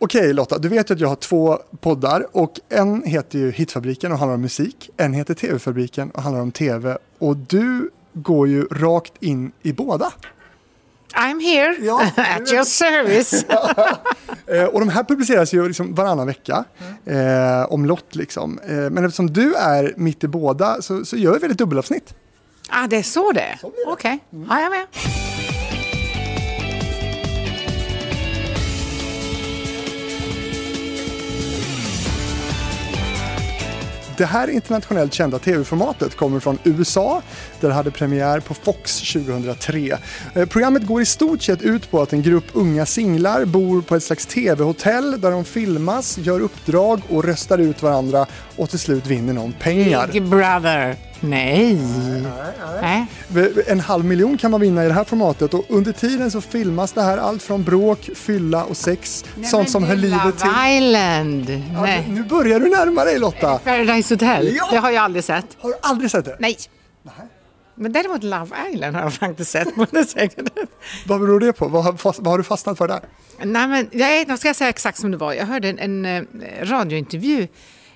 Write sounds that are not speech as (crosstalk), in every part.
Okej Lotta, du vet ju att jag har två poddar och en heter ju Hitfabriken och handlar om musik. En heter TV-fabriken och handlar om TV. Och du går ju rakt in i båda. I'm here Ja, (laughs) at your service. (laughs) Eh, och de här publiceras ju liksom varannan vecka. Eh, om lott liksom. Eh, men eftersom du är mitt i båda så, så gör vi ett dubbelavsnitt. ah, det är så det är? blir det. Okej, ja, jag är med. Det här internationellt kända tv-formatet kommer från USA där det hade premiär på Fox 2003. Eh, programmet går i stort sett ut på att en grupp unga singlar bor på ett slags tv-hotell där de filmas, gör uppdrag och röstar ut varandra och till slut vinner någon pengar. Big brother. Nej. Nej. En halv miljon kan man vinna i det här formatet och under tiden så filmas det här allt från bråk, fylla och sex. sånt som hör livet till. Love Island. Ja, Nej. nu börjar du närma dig Lotta. Paradise Hotel. Ja. Det har jag aldrig sett. Har du aldrig sett det? Nej. Men däremot Love Island har jag faktiskt sett. Vad beror det på? Vad har, vad har du fastnat för där? Nej, men nej, då ska jag säga exakt som det var. Jag hörde en, en eh, radiointervju,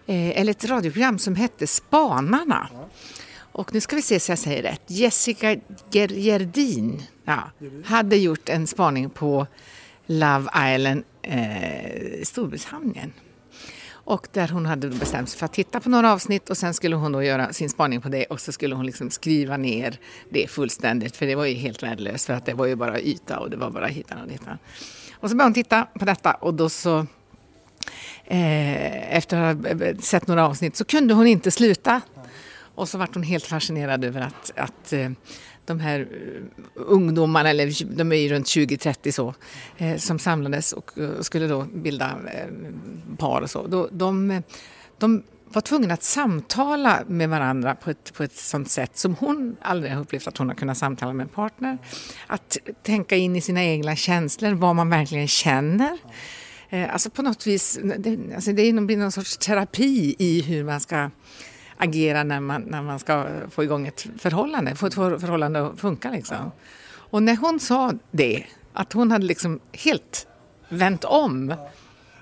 eh, eller ett radioprogram som hette Spanarna. Och nu ska vi se så jag säger rätt. Jessica Ger- Gerdin ja, hade gjort en spaning på Love Island eh, Storbritannien. Och där hon hade bestämt sig för att titta på några avsnitt och sen skulle hon då göra sin spaning på det och så skulle hon liksom skriva ner det fullständigt för det var ju helt värdelöst för att det var ju bara yta och det var bara hitan och ditan. Och så började hon titta på detta och då så eh, efter att ha sett några avsnitt så kunde hon inte sluta. Och så vart hon helt fascinerad över att, att eh, de här eh, ungdomarna, eller de är ju runt 20-30 så, eh, som samlades och skulle då bilda par och så. De, de, de var tvungna att samtala med varandra på ett, på ett sånt sätt som hon aldrig har upplevt att hon har kunnat samtala med en partner. Att tänka in i sina egna känslor, vad man verkligen känner. Alltså på något vis, det, alltså det är blir någon sorts terapi i hur man ska agera när man, när man ska få igång ett förhållande, få ett för- förhållande att funka liksom. Och när hon sa det, att hon hade liksom helt vänt om,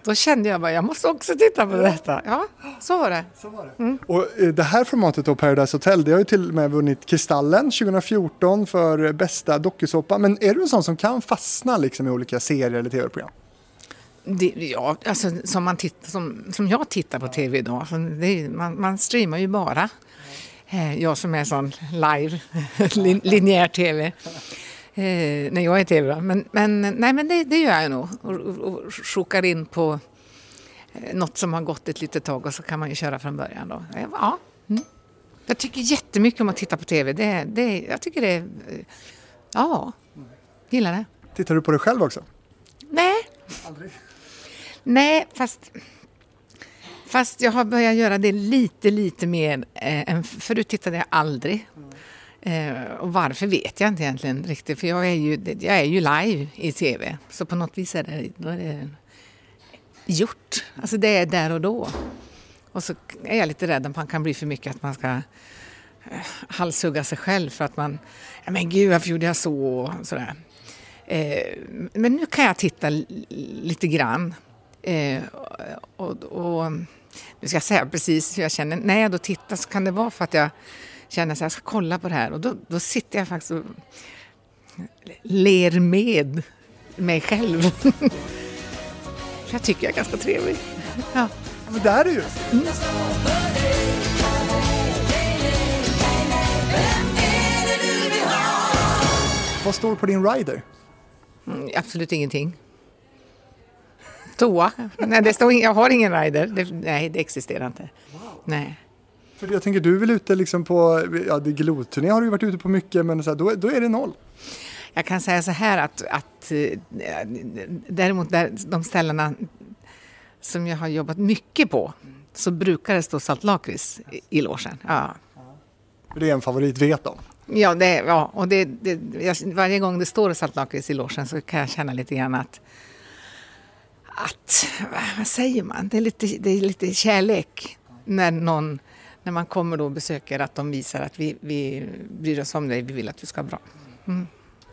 då kände jag bara, jag måste också titta på detta. Ja, så var det. Och eh, det här formatet då, Paradise Hotel, det har ju till och med vunnit Kristallen 2014 för bästa dokusåpa. Men är du en sån som kan fastna liksom i olika serier eller tv-program? Det, ja, alltså, som, man titt, som, som jag tittar på tv idag, det, man, man streamar ju bara. Eh, Jag som är sån live, (laughs) lin, linjär tv. Eh, när jag är tv då. Men, men, nej, men det, det gör jag nog. Och, och, och in på eh, något som har gått ett litet tag och så kan man ju köra från början då. Eh, Ja. Mm. Jag tycker jättemycket om att titta på tv. Det, det, jag tycker det är... Ja, gillar det. Tittar du på dig själv också? Nej. Nej, fast, fast jag har börjat göra det lite, lite mer. Eh, än förut tittade jag aldrig. Eh, och varför vet jag inte egentligen riktigt, för jag är ju, jag är ju live i tv. Så på något vis är det, då är det gjort. Alltså det är där och då. Och så är jag lite rädd att man kan bli för mycket att man ska eh, halshugga sig själv för att man, ja men gud varför gjorde jag så och sådär. Eh, men nu kan jag titta lite grann. Eh, och, och, nu ska jag säga precis hur jag känner. När jag då tittar så kan det vara för att jag känner att jag ska kolla på det här och då, då sitter jag faktiskt och ler med mig själv. (laughs) Jag tycker jag är ganska trevlig. Ja. Men där är ju. Vad står på din rider? Mm, absolut ingenting. Toa? Nej, det står, jag har ingen rider. Det, nej, det existerar inte. Nej. För jag tänker, du är väl ute liksom på, ja, det glotturné har du varit ute på mycket, men så här, då, då är det noll. Jag kan säga så här att, att eh, däremot där, de ställena som jag har jobbat mycket på så brukar det stå saltlakrits i, i logen. Ja. Det är en favorit, vet de. Ja, det, ja och det, det, jag, varje gång det står saltlakrits i logen så kan jag känna lite grann att, att vad säger man, det är lite, det är lite kärlek när någon när man kommer då och besöker att de visar att vi, vi bryr oss om dig, vi vill att du ska ha bra.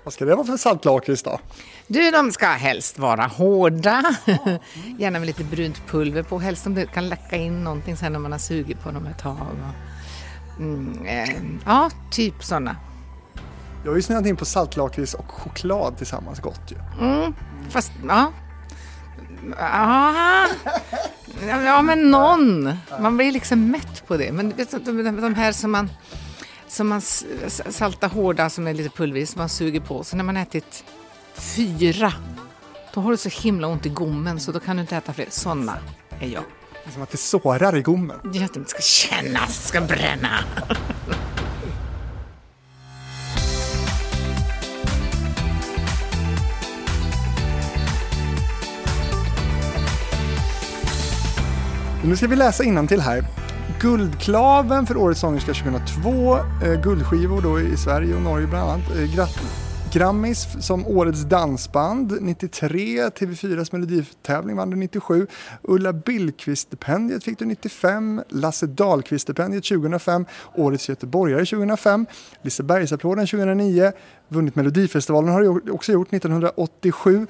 Vad ska det vara för saltlakrits då? Du, de ska helst vara hårda. (laughs) Gärna med lite brunt pulver på. Helst om det kan läcka in någonting sen när man har sugit på dem ett tag. Mm, eh, ja, typ sådana. Jag har ju snöat in på saltlakrits och choklad tillsammans gott ju. Mm, fast, ja. Ah, ja, men någon. Man blir liksom mätt på det. Men de här som man, som man saltar hårda som är lite pulvrig, som man suger på. Så när man ätit fyra, då har du så himla ont i gommen så då kan du inte äta fler. Sådana är jag. Som att det sårar i gommen. Att det ska kännas, ska bränna. Nu ska vi läsa till här. Guldklaven för Årets sångerska 2002, eh, guldskivor då i Sverige och Norge bland annat. Eh, Grammis som Årets dansband 93, TV4s meloditävling vann du 97, Ulla Billqvist-stipendiet fick du 95, Lasse Dahlqvist-stipendiet 2005, Årets göteborgare 2005, Lisebergsapplåden 2009, vunnit Melodifestivalen har du också gjort 1987.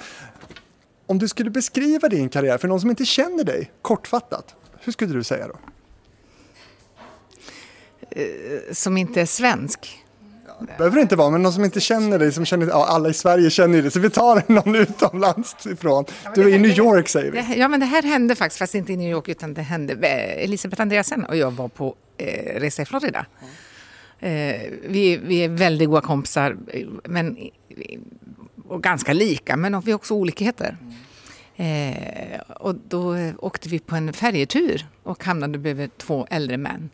Om du skulle beskriva din karriär för någon som inte känner dig, kortfattat, hur skulle du säga då? Eh, som inte är svensk? Det behöver det inte vara, men någon som inte känner dig, som känner, ja, alla i Sverige känner dig, så vi tar någon utomlands ifrån. Du är i New York säger vi. Ja, men det här hände faktiskt, fast inte i New York, utan det hände, Elisabeth Andreasen och jag var på eh, resa i Florida. Eh, vi, vi är väldigt goda kompisar, men, och ganska lika, men vi har också olikheter. Eh, och då åkte vi på en färjetur och hamnade bredvid två äldre män.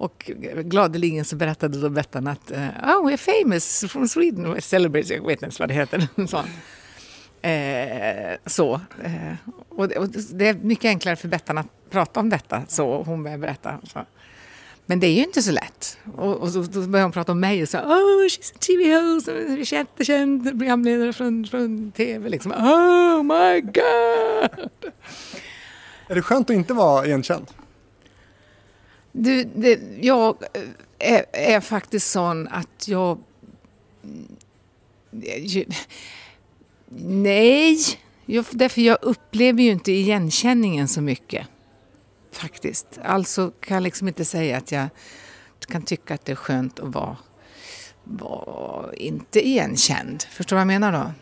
Och gladeligen så berättade då Bettan att eh, oh, we're famous from Sweden, we're celebrating, jag vet inte ens vad det heter. (laughs) så. Eh, så. Eh, och, det, och, det är mycket enklare för Bettan att prata om detta, så hon började berätta. Så. Men det är ju inte så lätt. Och, och så, då börjar hon prata om mig och så oh, she's a TV host, jättekänd programledare från, från TV. Liksom. Oh my god! Är det skönt att inte vara igenkänd? Du, det, jag är, är, faktiskt sån att jag... Nej, jag, därför jag upplever ju inte igenkänningen så mycket. Faktiskt. Alltså kan jag liksom inte säga att jag kan tycka att det är skönt att vara, vara inte igenkänd. Förstår du vad jag menar då?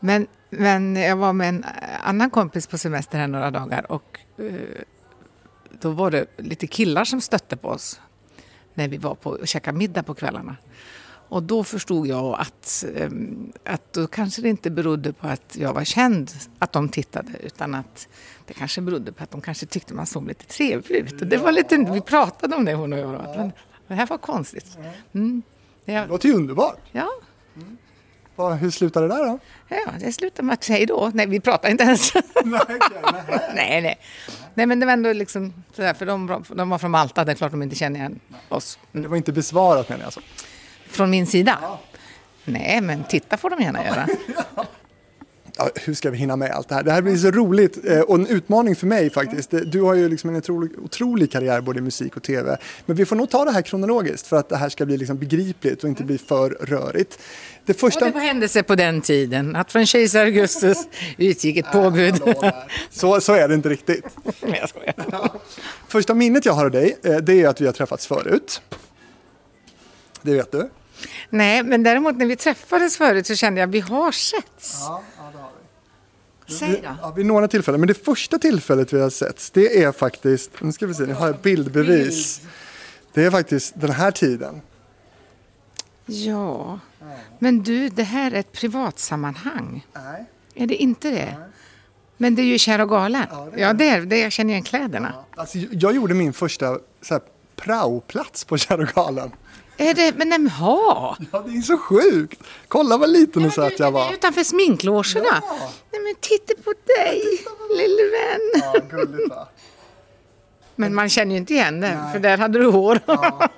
Men, men jag var med en annan kompis på semester här några dagar och eh, då var det lite killar som stötte på oss när vi var på och käkade middag på kvällarna. Och då förstod jag att, ehm, att då kanske det inte berodde på att jag var känd att de tittade utan att det kanske berodde på att de kanske tyckte man såg lite trevlig ut. Och det var lite, vi pratade om det hon och jag. Men det här var konstigt. Mm. Det låter ju underbart. Ja. Mm. Hur slutade det där då? Ja, det slutade med att säga då. Nej, vi pratade inte ens. (laughs) nej, nej, nej. Nej, men det var ändå liksom sådär, för de, de var från Malta, det är klart de inte känner igen oss. Mm. Det var inte besvarat menar jag alltså? Från min sida? Ja. Nej, men titta får de gärna göra. Ja, hur ska vi hinna med allt det här? Det här blir så roligt eh, och en utmaning för mig faktiskt. Du har ju liksom en otrolig, otrolig karriär både i musik och tv. Men vi får nog ta det här kronologiskt för att det här ska bli liksom begripligt och inte bli för rörigt. Det första... Och det var händelse på den tiden, att från kejsar Augustus utgick ett påbud. så, så är det inte riktigt. jag skojar. Första minnet jag har av dig, eh, det är att vi har träffats förut. Det vet du. Nej, men däremot när vi träffades förut så kände jag att vi har setts. Ja, ja det har vi. Säg då. Ja, vid några tillfällen, men det första tillfället vi har setts, det är faktiskt, nu ska vi se, nu har jag bildbevis. Det är faktiskt den här tiden. Ja, men du, det här är ett privatsammanhang. Nej. Är det inte det? Nej. Men det är ju Kär och galen. Ja, det är, ja, det är det. Jag känner igen kläderna. Ja. Alltså, jag gjorde min första så här, praoplats på Kär och galen. Är det, men nej, ha! Ja, det är så sjukt. Kolla vad liten och söt jag var. Utanför sminklogerna. Ja. Nej, men titta på dig, lille vän. Ja, gulligt va? Men man känner ju inte igen det, för där hade du hår. Ja.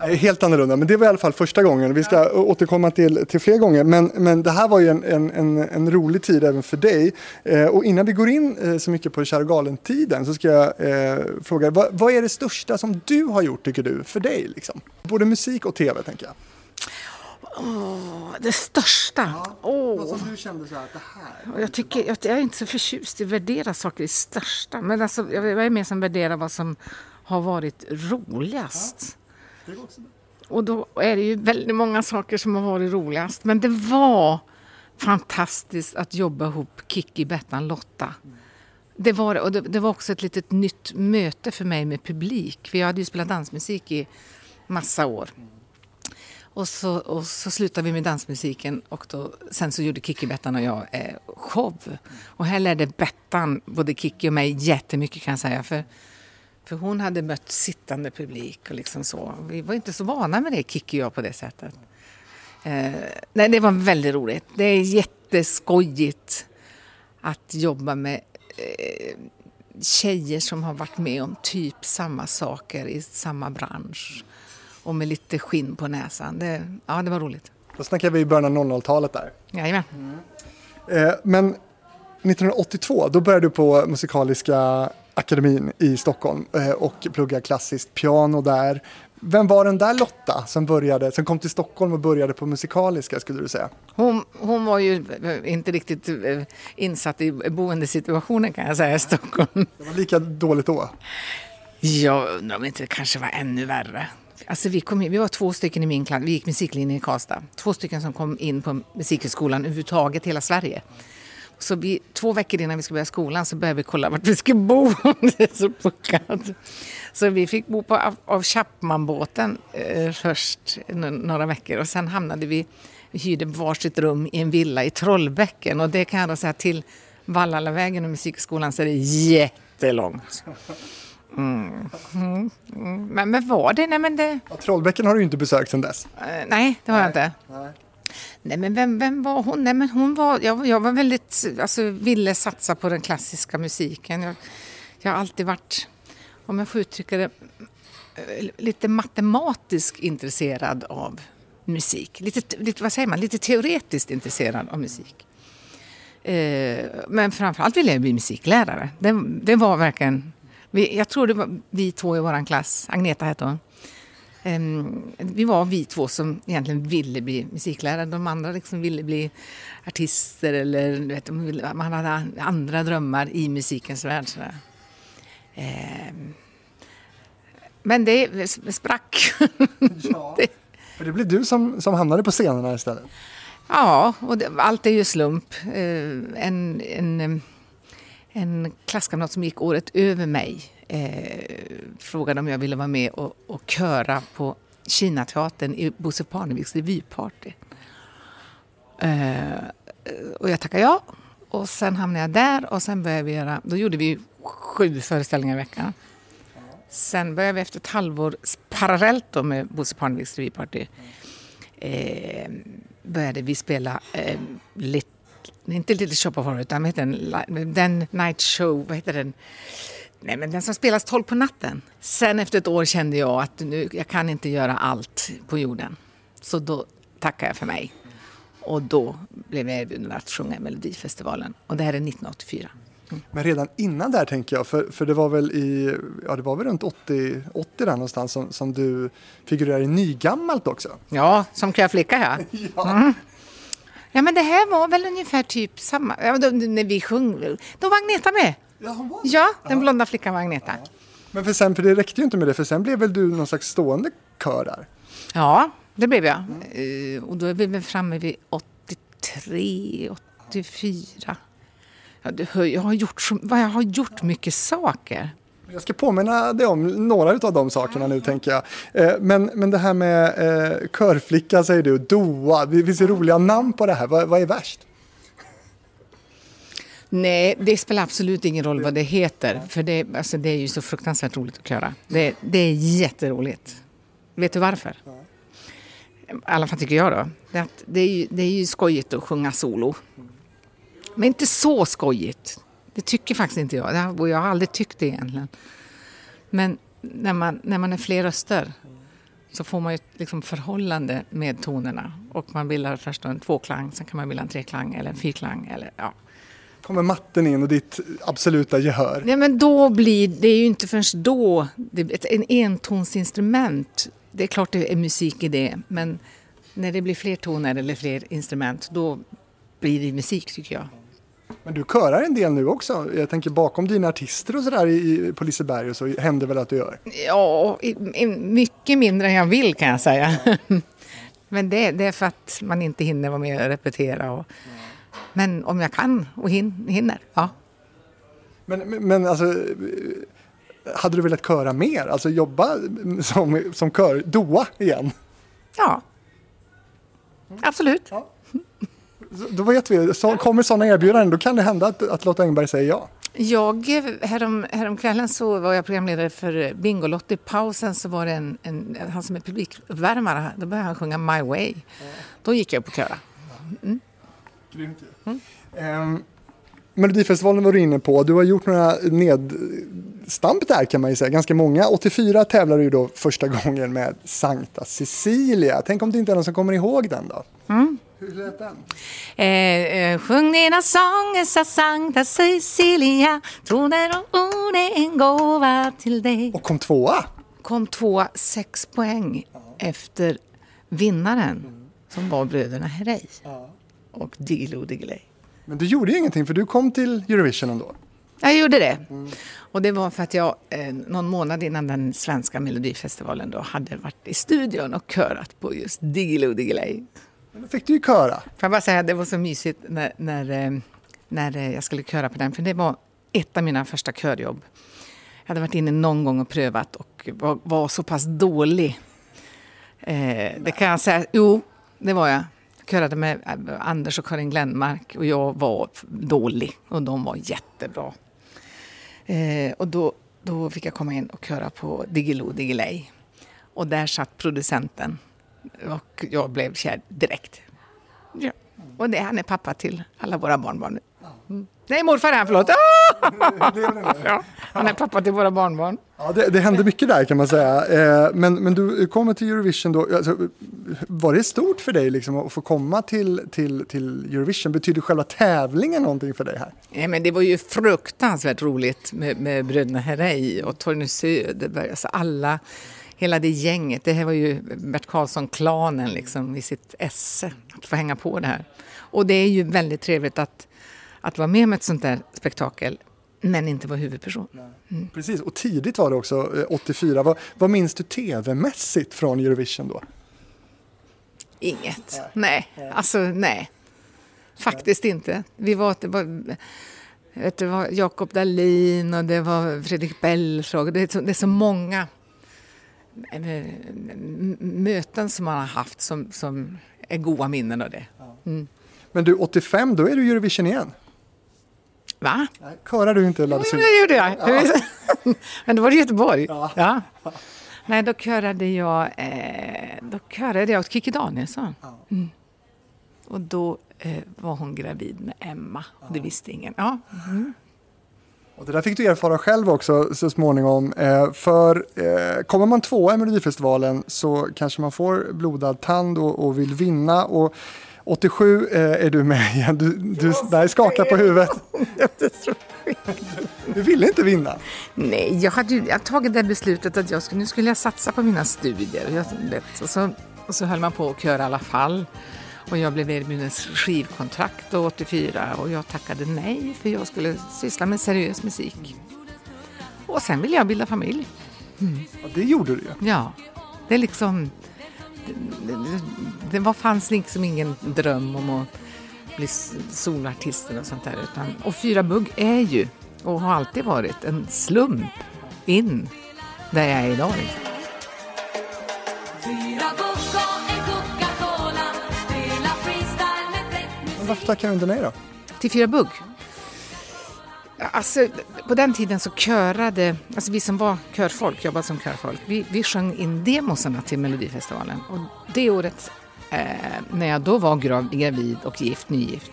Helt annorlunda, men det var i alla fall första gången. Vi ska ja. återkomma till, till fler gånger. Men, men det här var ju en, en, en, en rolig tid även för dig. Eh, och innan vi går in eh, så mycket på Kär galen-tiden så ska jag eh, fråga, vad, vad, är det största som du har gjort tycker du, för dig? Liksom? Både musik och tv tänker jag. Åh, det största? Åh. Något som du kände så här, att det här... Jag, tycker, jag, jag är inte så förtjust i att värdera saker i största. Men alltså, jag jag är mer som värderar vad som har varit roligast. Det går också bra. Och då är det ju väldigt många saker som har varit roligast. Men det var fantastiskt att jobba ihop Kikki, Bettan, Lotta. Det var, och det, det var också ett litet nytt möte för mig med publik. För jag hade ju spelat dansmusik i massa år. Och så, och så slutade vi med dansmusiken och då, sen så gjorde Kikki, Bettan och jag eh, show. Och här lärde Bettan både Kikki och mig jättemycket kan jag säga. För, för hon hade mött sittande publik och liksom så. Vi var inte så vana med det, Kikki och jag, på det sättet. Eh, nej, det var väldigt roligt. Det är jätteskojigt att jobba med eh, tjejer som har varit med om typ samma saker i samma bransch och med lite skinn på näsan. Det, ja, det var roligt. Då snackar vi i början av 00-talet där. Jajamän. Eh, men 1982, då började du på Musikaliska akademin i Stockholm eh, och pluggade klassiskt piano där. Vem var den där Lotta som, började, som kom till Stockholm och började på Musikaliska skulle du säga? Hon, hon var ju inte riktigt eh, insatt i boendesituationen kan jag säga i Stockholm. Det var lika dåligt då. Jag undrar om inte det kanske var ännu värre. Alltså vi, kom in, vi var två stycken i min klass, vi gick musiklinjen i Karlstad. Två stycken som kom in på Musikhögskolan överhuvudtaget hela Sverige. Så vi, två veckor innan vi skulle börja skolan så började vi kolla vart vi skulle bo. (laughs) det är så puckat. Så vi fick bo på av, av Chapmanbåten eh, först några veckor och sen hamnade vi, vi hyrde varsitt rum i en villa i Trollbäcken och det kan jag då säga till Vallalavägen och Musikskolan så är det jättelångt. Mm. Mm. Mm. Men, men var det? Nej, men det Ja, Trollbäcken har du inte besökt sedan dess. eh, nej det har jag inte. Nej. Nej, men vem, vem var hon? Nej, men hon var, jag, jag var väldigt, alltså ville satsa på den klassiska musiken. Jag, jag har alltid varit, om jag får uttrycka det, eh, lite matematiskt intresserad av musik. Lite, lite, vad säger man, lite teoretiskt intresserad av musik. Eh, men framförallt ville jag bli musiklärare. Det, det var verkligen, vi, jag tror det var vi två i vår klass, Agneta hette hon. Ehm, vi var vi två som egentligen ville bli musiklärare. De andra liksom ville bli artister eller du vet, man hade andra drömmar i musikens värld. sådär. Ehm, men det sprack. Ja. (laughs) För det blev du som, som hamnade på scenerna istället. Ja, och det, allt är ju slump. Eh, en, en, en klasskamrat som gick året över mig eh, frågade om jag ville vara med och, och köra på Kinateatern i Bosse Parneviks revyparty. Eh, och jag tackade ja. Och sen hamnade jag där och sen började vi göra, då gjorde vi sju föreställningar i veckan. Sen började vi efter ett halvår parallellt då med Bosse Parneviks revyparty eh, började vi spela eh, lit, inte Little Shop of Horror utan vad heter den, den Night Show, vad heter den? Nej men den som spelas 12 på natten. Sen efter ett år kände jag att nu, jag kan inte göra allt på jorden. Så då tackade jag för mig. Och då blev jag erbjuden att sjunga i Melodifestivalen. Och det här är 1984. Men redan innan där tänker jag, för, för det var väl i, ja det var väl runt 80, 80 där någonstans som, som du figurerar i Nygammalt också. Ja, som Klara Flicka ja. (laughs) Ja. Ja men det här var väl ungefär typ samma, ja, då, när vi sjöng, då var Agneta med. Ja, hon var Ja, den blonda flickan var Agneta. Men för sen, för det räckte ju inte med det, för sen blev väl du någon slags stående kör där? Ja, det blev jag. Eh, och då är vi väl framme vid 83, 84. Ja, du hör, jag har gjort så, jag har gjort mycket saker. Jag ska påminna dig om några av de sakerna nu tänker jag. Eh, Men, men det här med eh, körflicka säger du, Doa, det finns ju roliga namn på det här. Vad, vad är värst? Nej, det spelar absolut ingen roll vad det heter. För det, alltså, det är ju så fruktansvärt roligt att köra. Det, det är jätteroligt. Vet du varför? I alla fall tycker jag då. Det, är att det, är ju, det är ju skojigt att sjunga solo. Men inte så skojigt. Det tycker faktiskt inte jag. Och jag har aldrig tyckt det egentligen. Men när man, när man är fler röster så får man ju ett liksom förhållande med tonerna. Och man bildar först en tvåklang, sen kan man bilda en treklang eller en fyrklang. Eller, ja. Kommer matten in och ditt absoluta gehör. Nej, men då blir det är ju inte förrän då, det, ett, en entonsinstrument, det är klart det är musik i det, men när det blir fler toner eller fler instrument, då blir det musik tycker jag. Men du körar en del nu också. Jag tänker bakom dina artister och sådär på Liseberg och så händer väl att du gör? Ja, mycket mindre än jag vill kan jag säga. (laughs) Men det, det, är för att man inte hinner vara med och repetera. Och, men om jag kan och hin, hinner, ja. Men, men alltså, hade du velat köra mer? Alltså jobba som, som kör, doa igen? Ja, absolut. Ja. Då vet vi, så, kommer sådana erbjudanden då kan det hända att, att Lotta Engberg säger ja. Jag, härom, häromkvällen så var jag programledare för Bingolotto. I pausen så var det en, en, han som är publikuppvärmare, då började han sjunga My Way. Då gick jag upp och köra. Mm. Grymt mm. um, Melodifestivalen var du inne på. Du har gjort några nedstamp där kan man ju säga, ganska många. 84 tävlade du då första (laughs) gången med Sankta Cecilia. Tänk om det inte är någon som kommer ihåg den då? Mm. Hur lät den? Eh, eh, sjung dina sånger sa Sankta Cecilia Troner och ord är en gåva till dig Och kom tvåa? Kom tvåa, sex poäng ja. efter vinnaren mm. som var bröderna Herrey ja. Och Diggiloo Diggiley. Men du gjorde ju ingenting för du kom till Eurovision ändå. Jag gjorde det. Mm. Och det var för att jag eh, någon månad innan den svenska melodifestivalen då hade varit i studion och körat på just Diggiloo Diggiley. Men då fick du ju köra. Får jag bara säga att det var så mysigt när, när, eh, när eh, jag skulle köra på den, för det var ett av mina första körjobb. Jag hade varit inne någon gång och prövat och var, var så pass dålig. Eh, det kan jag säga. Jo, det var jag. Körade med eh, Anders och Karin Glenmark och jag var dålig och de var jättebra. Eh, och då, då fick jag komma in och köra på Diggiloo Diggiley. Och där satt producenten och jag blev kär direkt. Ja. Och det, han är pappa till alla våra barnbarn nu. Mm. Nej, morfar är han, förlåt. (laughs) ja, han är pappa till våra barnbarn. Ja, det, det hände mycket där kan man säga. Eh, men, men du kommer till Eurovision då. Alltså, var det stort för dig liksom, att få komma till, till, till Eurovision? Betyder själva tävlingen någonting för dig här? Ja, men det var ju fruktansvärt roligt med, med bröderna Herrey och Torgny Söderberg. Alltså alla hela det gänget. Det här var ju Bert Karlsson-klanen liksom, i sitt esse, att få hänga på det här. Och det är ju väldigt trevligt att, att vara med om ett sånt där spektakel men inte vara huvudperson. Mm. Precis, och tidigt var det också, 84. Eh, vad, vad minns du tv-mässigt från Eurovision då? Inget. Nej, alltså nej. Faktiskt inte. Vi var, det var, vet, var Jakob Dahlin och det var Fredrik Belfrage. Det, det är så många möten som man har haft som, som är goda minnen av det. Mm. Men du, 85, då är du Eurovision igen? Va? Körar du inte Jo, det gjorde jag. Ja. (laughs) Men då var det Göteborg. Ja. ja. Nej, då körade jag, eh, då körade jag åt Kikki Danielsson. Mm. Och då eh, var hon gravid med Emma. Och det visste ingen. Ja. Mm. Och det där fick du erfara själv också så småningom. Eh, för eh, kommer man tvåa i Melodifestivalen så kanske man får blodad tand och, och vill vinna. Och 87 eh, är du med igen. Du, du där skakar på huvudet. du ville inte vinna. Nej, jag hade ju jag tagit det beslutet att jag skulle, nu skulle jag satsa på mina studier. Jag, och, så, och så höll man på att köra i alla fall. Och jag blev erbjuden skivkontrakt 84 och jag tackade nej för jag skulle syssla med seriös musik. Och sen ville jag bilda familj. Mm. Ja, det gjorde du ju. Ja. Det är liksom... Det, det, var, fanns liksom ingen dröm om att bli solartist och sånt där. Utan, och Fyra Bugg är ju, och har alltid varit, en slump in där jag är idag. varför tackar du inte nej då? Till Fyra Bugg? Alltså, på den tiden så körade, alltså vi som var körfolk, jobbade som körfolk, vi, vi sjöng in demosarna till Melodifestivalen. Och det året, eh, när jag då var gravid och gift, nygift,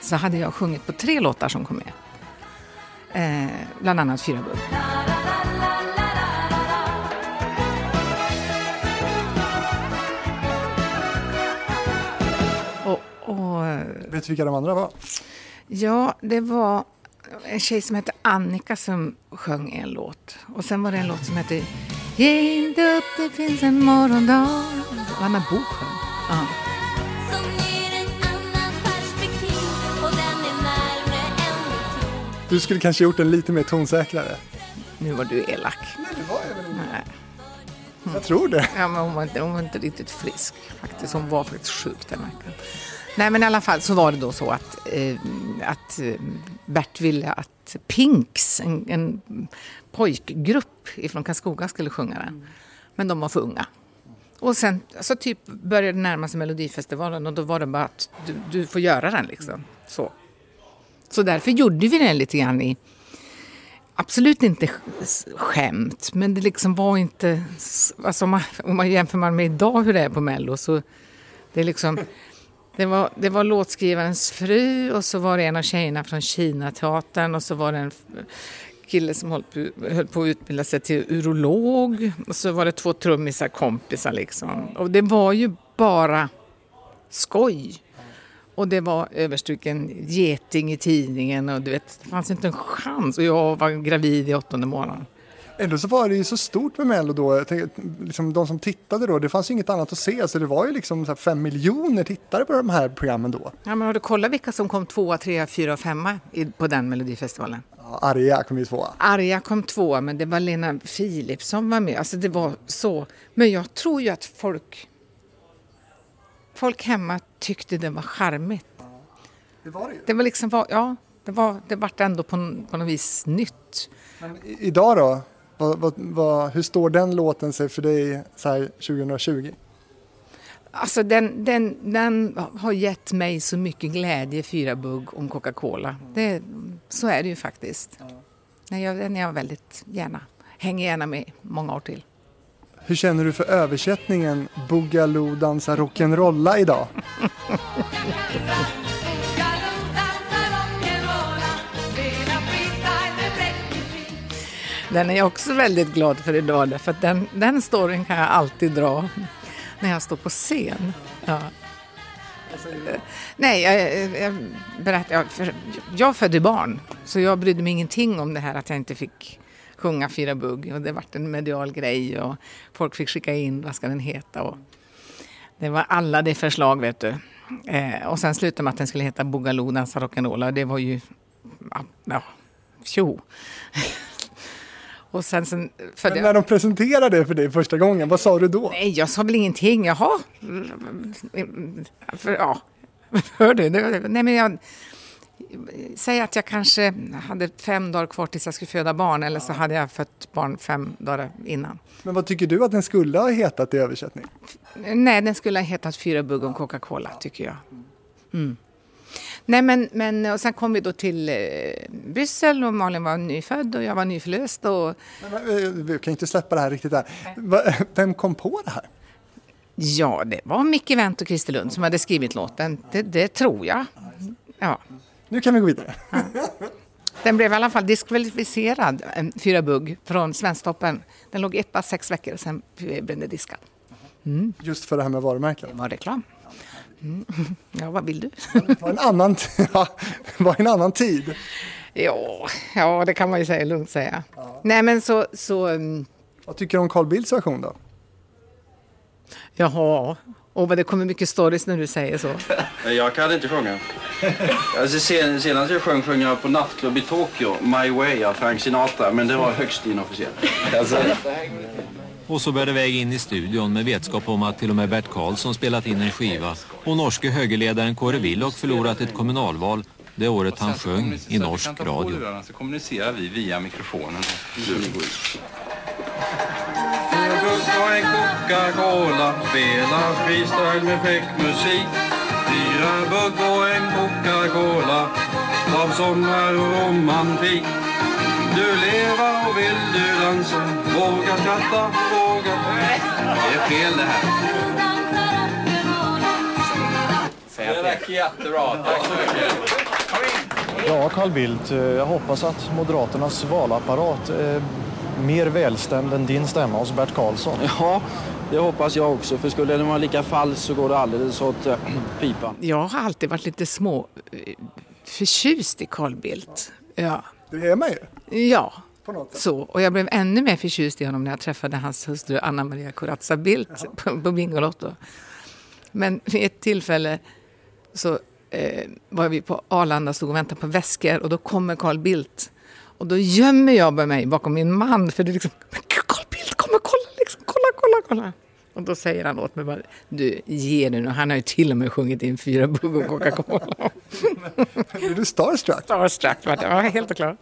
så hade jag sjungit på tre låtar som kom med. Eh, bland annat Fyra Bugg. Vet du vilka de andra var? Ja, det var en tjej som hette Annika som sjöng en låt. Och sen var det en låt som hette Ge inte upp, det finns en morgondag. Anna Bok sjöng. Ja. Du skulle kanske gjort den lite mer tonsäkrare. Nu var du elak. Nej. Jag tror det. Ja, men hon, var inte, hon var inte riktigt frisk faktiskt. Hon var faktiskt sjuk den veckan. Nej men i alla fall så var det då så att, eh, att eh, Bert ville att Pinks, en, en pojkgrupp ifrån Karlskoga skulle sjunga den. Men de var för unga. Och sen så typ började närma sig Melodifestivalen och då var det bara att du, du får göra den liksom. Så. så därför gjorde vi den lite grann i, absolut inte sk- skämt, men det liksom var inte, alltså om man, om man jämför man med idag hur det är på Mello så det är liksom, det var, det var låtskrivarens fru och så var det en av tjejerna från Kina-teatern och så var det en kille som höll på, höll på att utbilda sig till urolog och så var det två trummisar kompisar liksom. Och det var ju bara skoj. Och det var överstruken geting i tidningen och du vet, det fanns inte en chans. Och jag var gravid i åttonde månaden. Ändå så var det ju så stort med Mello då. Tänker, liksom, de som tittade då, det fanns ju inget annat att se. Så det var ju liksom så fem miljoner tittare på de här programmen då. Ja, men har du kollat vilka som kom tvåa, trea, fyra och femma i, på den Melodifestivalen? Ja, Arja kom ju tvåa. Arja kom tvåa, men det var Lena Philip som var med. Alltså det var så. Men jag tror ju att folk, folk hemma tyckte det var charmigt. Det var det ju. Det var liksom, ja, det var, det vart ändå på, på något vis nytt. Men idag då? Vad, vad, vad, hur står den låten sig för dig så här 2020? Alltså den, den, den har gett mig så mycket glädje, Fyra bugg om Coca-Cola. Det, så är det ju faktiskt. Nej, jag, den är jag väldigt gärna, hänger gärna med många år till. Hur känner du för översättningen Boogaloo dansa rock'n'rolla idag? (laughs) Den är jag också väldigt glad för idag, därför att den, den storyn kan jag alltid dra när jag står på scen. Ja. Nej, jag, jag berätt, jag, för jag födde barn, så jag brydde mig ingenting om det här att jag inte fick sjunga Fyra bugg. Och det vart en medial grej och folk fick skicka in, vad ska den heta? Och det var alla de förslag, vet du. Eh, och sen slutade med att den skulle heta Boogaloo dansa rock'n'roll och det var ju, ja tjo och sen, sen Men jag... när de presenterade det för dig första gången, vad sa du då? Nej, jag sa väl ingenting. Jaha. För, ja, (laughs) hör du? Nej, men jag... Säg att jag kanske hade fem dagar kvar tills jag skulle föda barn eller så hade jag fött barn fem dagar innan. Men vad tycker du att den skulle ha hetat i översättning? Nej, den skulle ha hetat Fyra bugg om Coca-Cola, tycker jag. Mm. Nej, men, men och sen kom vi då till eh, Bryssel och Malin var nyfödd och jag var nyförlöst. Och, Men, eh, Vi kan inte släppa det här riktigt där. Vem kom på det här? ja, det var Micke Wendt och Christer Lund som hade skrivit låten. Det, det tror jag. Ja. Nu kan vi gå vidare. Den blev i alla fall diskvalificerad, en Fyra bugg, från Svensktoppen. Den låg etta sex veckor, sen blev den diskad. Just för det här med varumärken. Det var reklam. Mm. (laughs) Ja, vad vill du? Det var en annan, (laughs) ja, var en annan tid. ja, ja, det kan man ju säga, lugnt säga. Nej, men så... så mm, Vad tycker du om Carl Bildts version då? jaha, och vad det kommer mycket stories när du säger så. Jag kan inte sjunga. Alltså, sen, senast jag sjöng sjöng jag på nattklubb i Tokyo, My Way av Frank Sinatra, men det var högst inofficiellt. Alltså, Och så det väg in i studion med vetskap om att till och med Bert Karlsson spelat in en skiva och norske högerledaren Kåre Willoch förlorat ett kommunalval det året han sjöng i norsk radio. Så kommunicerar vi via mikrofonen. och en Coca-Cola spelar freestyle med fräck musik. Fyra bugg och en Coca-Cola av sommar och romantik. Du lever och vill du dansa, våga skratta, våga... Det är fel det här. Det verkar jättebra. Tack så mycket. Ja, Carl Bildt, eh, jag hoppas att Moderaternas valapparat är mer välstämd än din stämma hos Bert Karlsson. Ja, det hoppas jag också. För skulle den vara lika falsk så går det alldeles åt äh, pipan. Jag har alltid varit lite små eh, förtjust i Carl Bildt. Ja, Det är man ju. ja. På något sätt. Så, och jag blev ännu mer förtjust i honom när jag träffade hans hustru Anna Maria Corazza Bildt på, på Bingolotto. Men vid ett tillfälle så eh, var vi på Arlanda, stod och väntade på väskor och då kommer Carl Bildt. Och då gömmer jag mig bakom min man för det är liksom, Carl Bildt kommer kolla liksom, kolla, kolla, kolla. Och då säger han åt mig bara, du ge nu, han har ju till och med sjungit in fyra bugg och Coca-Cola. (laughs) Är du starstruck? Starstruck var det, ja, helt klart.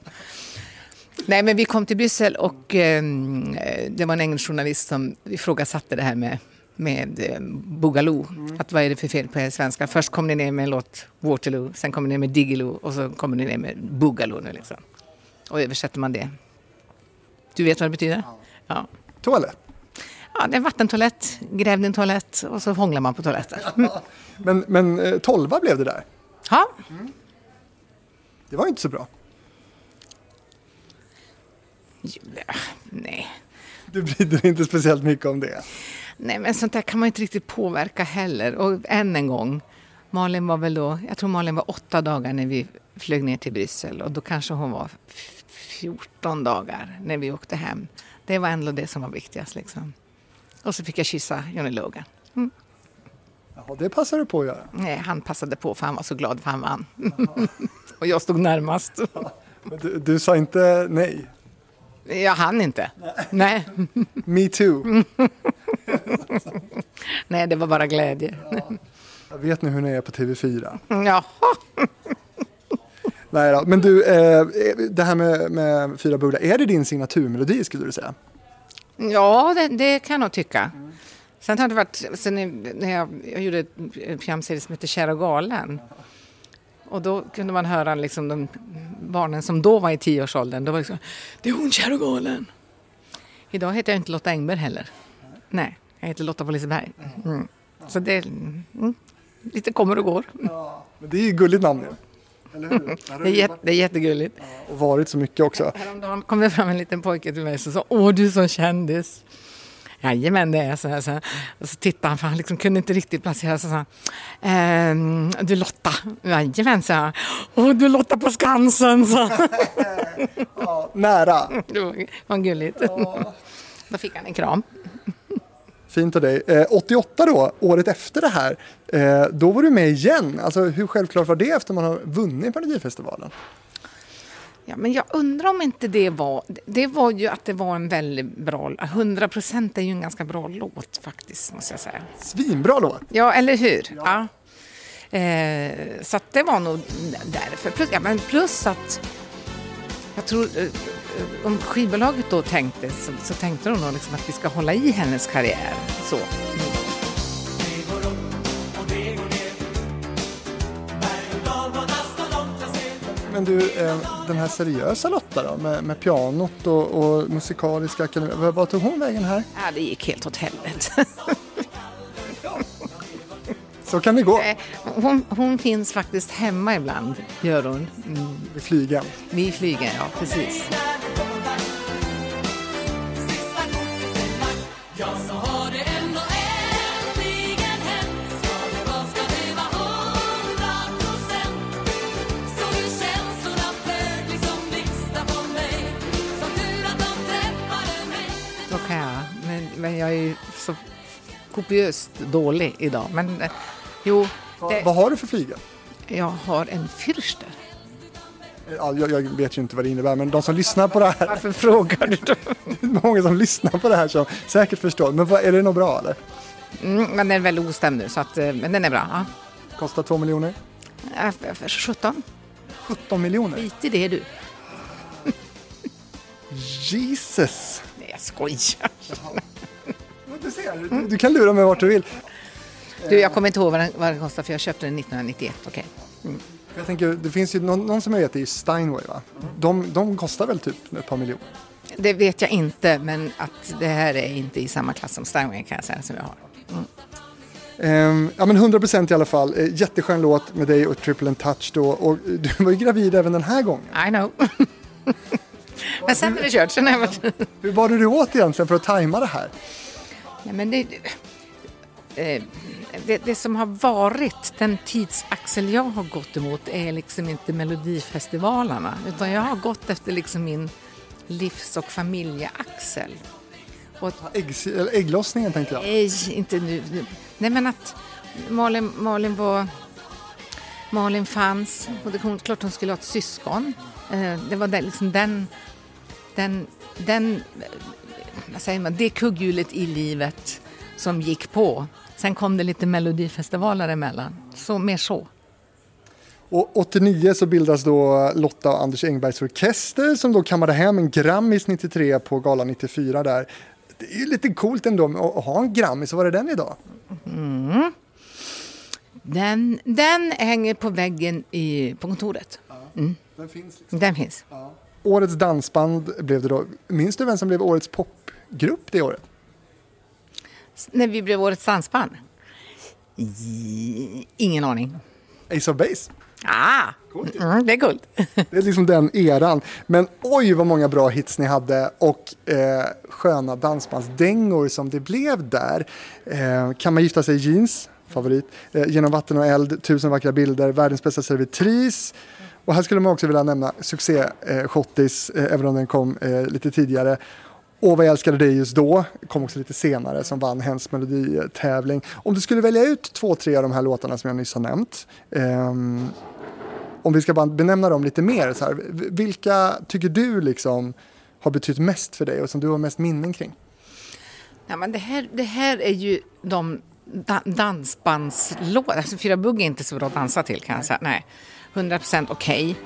Nej, men vi kom till Bryssel och eh, det var en engelsk journalist som ifrågasatte det här med, med eh, Boogaloo. Att vad är det för fel på er svenska? Först kom ni ner med en låt, Waterloo, sen kommer ni ner med Diggiloo och så kommer ni ner med Boogaloo nu liksom. Och översätter man det. Du vet vad det betyder? Ja. Toalett? Ja, det är en vattentoalett, gräv din toalett och så hånglar man på toaletten. (laughs) Men, men eh, tolva blev det där. Ja, Det var inte så bra. Nej. Du dig inte speciellt mycket om det. Nej, men sånt där kan man inte riktigt påverka heller. Och än en gång, Malin var väl då, jag tror Malin var åtta dagar när vi flög ner till Bryssel och då kanske hon var f- 14 dagar när vi åkte hem. Det var ändå det som var viktigast liksom. Och så fick jag kyssa Johnny Logan. Ja, det passar du på att göra. Nej, han passade på för han var så glad för han vann. (laughs) och jag stod närmast. Men du, du sa inte nej. Jag hann inte. Nej. Me too. (laughs) Nej, det var bara glädje. Jag vet nu hur ni är på TV4. Jaha. Nej då. Men du, eh, det här med, med Fyra bubblar, är det din signaturmelodi skulle du säga? Ja, det, det kan jag nog tycka. Sen har det varit, sen när jag, jag gjorde en programserie som heter Kär och galen. Och då kunde man höra liksom de barnen som då var i tioårsåldern. Då var det liksom, det är hon Kär och galen. Idag heter jag inte Lotta Engberg heller. Nej, jag heter Lotta på Liseberg. Mm. Så det mm, lite kommer och går. Men det är ju gulligt namn ju. Eller hur? (laughs) Det är, jätte, det är jättegulligt. Och varit så mycket också. Häromdagen kom det fram en liten pojke till mig som sa Åh, du är sån kändis. Jajamän, det är så. här, så. här. Och så tittade han, för han liksom kunde inte riktigt placera sig. Så han, ehm, du Lotta. Jajamän, sa jag. Åh, du Lotta på Skansen, sa han. (laughs) Ja, nära. (laughs) Det var, var gulligt. Då fick han en kram. Fint av dig. Eh, 88 då, året efter det här, eh, då var du med igen. Alltså hur självklart var det efter man har vunnit Melodifestivalen? Ja, men jag undrar om inte det var... Det var ju att det var en väldigt bra... 100 procent är ju en ganska bra låt faktiskt, måste jag säga. Svinbra låt. Ja, eller hur? Ja. Eh, så det var nog därför. Plus, ja, men plus att jag tror eh, om skivbolaget då tänkte så, så tänkte de nog liksom att vi ska hålla i hennes karriär. Så. Men du, eh, den här seriösa Lotta då, med, med pianot och, och musikaliska akademi, vad, vad tog hon vägen här? Ja, det gick helt åt helvete. (laughs) Så kan det gå Eh, hon, hon finns faktiskt hemma ibland, gör hon. Mm, vid flygen. vid flygen, ja precis. Men, men jag är ju så kopiöst dålig idag. Men jo, det, Vad har du för flygen? jag har en Fürster. Ja, jag, jag vet ju inte vad det innebär, men de som lyssnar på det här, Varför frågar du (laughs) är många som lyssnar på det här som säkert förstår. Men vad, är det något bra eller? Mm, men den är väldigt ostämd nu, så att, eh, men den är bra. Ja. Kostar två miljoner? För 17, 17 miljoner? skit i det du. (laughs) Jesus! Nej, jag skojar. Du ser, du, du kan lura mig vart du vill. Du, jag kommer inte ihåg vad den, vad den kostar, för jag köpte den 1991. Okej. Jag tänker, det finns ju någon, någon som jag vet är Steinway va? De, de kostar väl typ ett par miljoner? Det vet jag inte, men att det här är inte i samma klass som Steinway kan jag säga, som jag har. Ehm, ja men 100% i alla fall. Eh, jätteskön låt med dig och Triple and Touch då. Och du var ju gravid även den här gången. I know. (laughs) men sen är det kört. Sen har jag varit... Hur bar du dig åt egentligen för att tajma det här? Nej, men det, eh, det, det som har varit, den tidsaxel jag har gått emot är liksom inte Melodifestivalerna utan jag har gått efter liksom min livs och familjeaxel. Och Äggs, eller ägglossningen tänkte jag. nej, inte nu. nu. Nej, men att Malin, Malin var... Malin fanns och det kom klart hon skulle ha ett syskon. Eh, det var den, liksom den... Den... den eh, vad säger man? Det kugghjulet i livet som gick på. Sen kom det lite melodifestivaler emellan. Så, mer så. Och 89 så bildas då Lotta och Anders Engbergs orkester som då kammade hem en Grammis 93 på galan 94 där. Det är ju lite coolt ändå att ha en Grammis, var är den idag? Den, den hänger på väggen i, på kontoret. Den finns. Liksom. Den finns. Årets dansband blev det då. Minns du vem som blev årets popgrupp det året? När vi blev Årets dansband? Ingen aning. Ace of Base. Ah, mm, det är coolt. (laughs) Det är liksom den eran. Men oj vad många bra hits ni hade och eh, sköna dansbandsdängor som det blev där. Eh, kan man gifta sig i jeans? Favorit. Eh, genom vatten och eld, tusen vackra bilder, världens bästa servitris. Och här skulle man också vilja nämna succé eh, Schottis, eh, även om den kom eh, lite tidigare. Och vad jag älskade dig just då, kom också lite senare, som vann Hens meloditävling. Om du skulle välja ut två, tre av de här låtarna som jag nyss har nämnt. ehm, om vi ska bara benämna dem lite mer, så här, vilka tycker du liksom har betytt mest för dig och som du har mest minnen kring? Ja, men det, här, det här är ju de da, dansbandslåtar. Alltså, Fyra bugg är inte så bra att dansa till kan jag säga. Nej, 100 procent okej. Eh,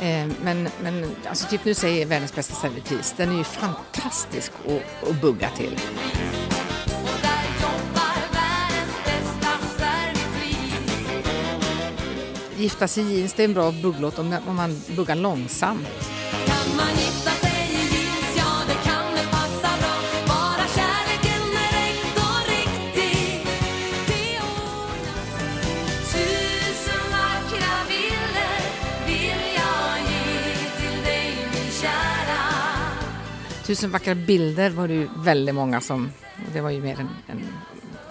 Eh, men men alltså, typ nu säger världens bästa servitris. Den är ju fantastisk att, att bugga till. Och där jobbar världens bästa servitris Gifta sig i jeans, det är en bra bugglåt om, om man buggar långsamt. Tusen vackra bilder var det ju väldigt många som... Det var ju mer en, en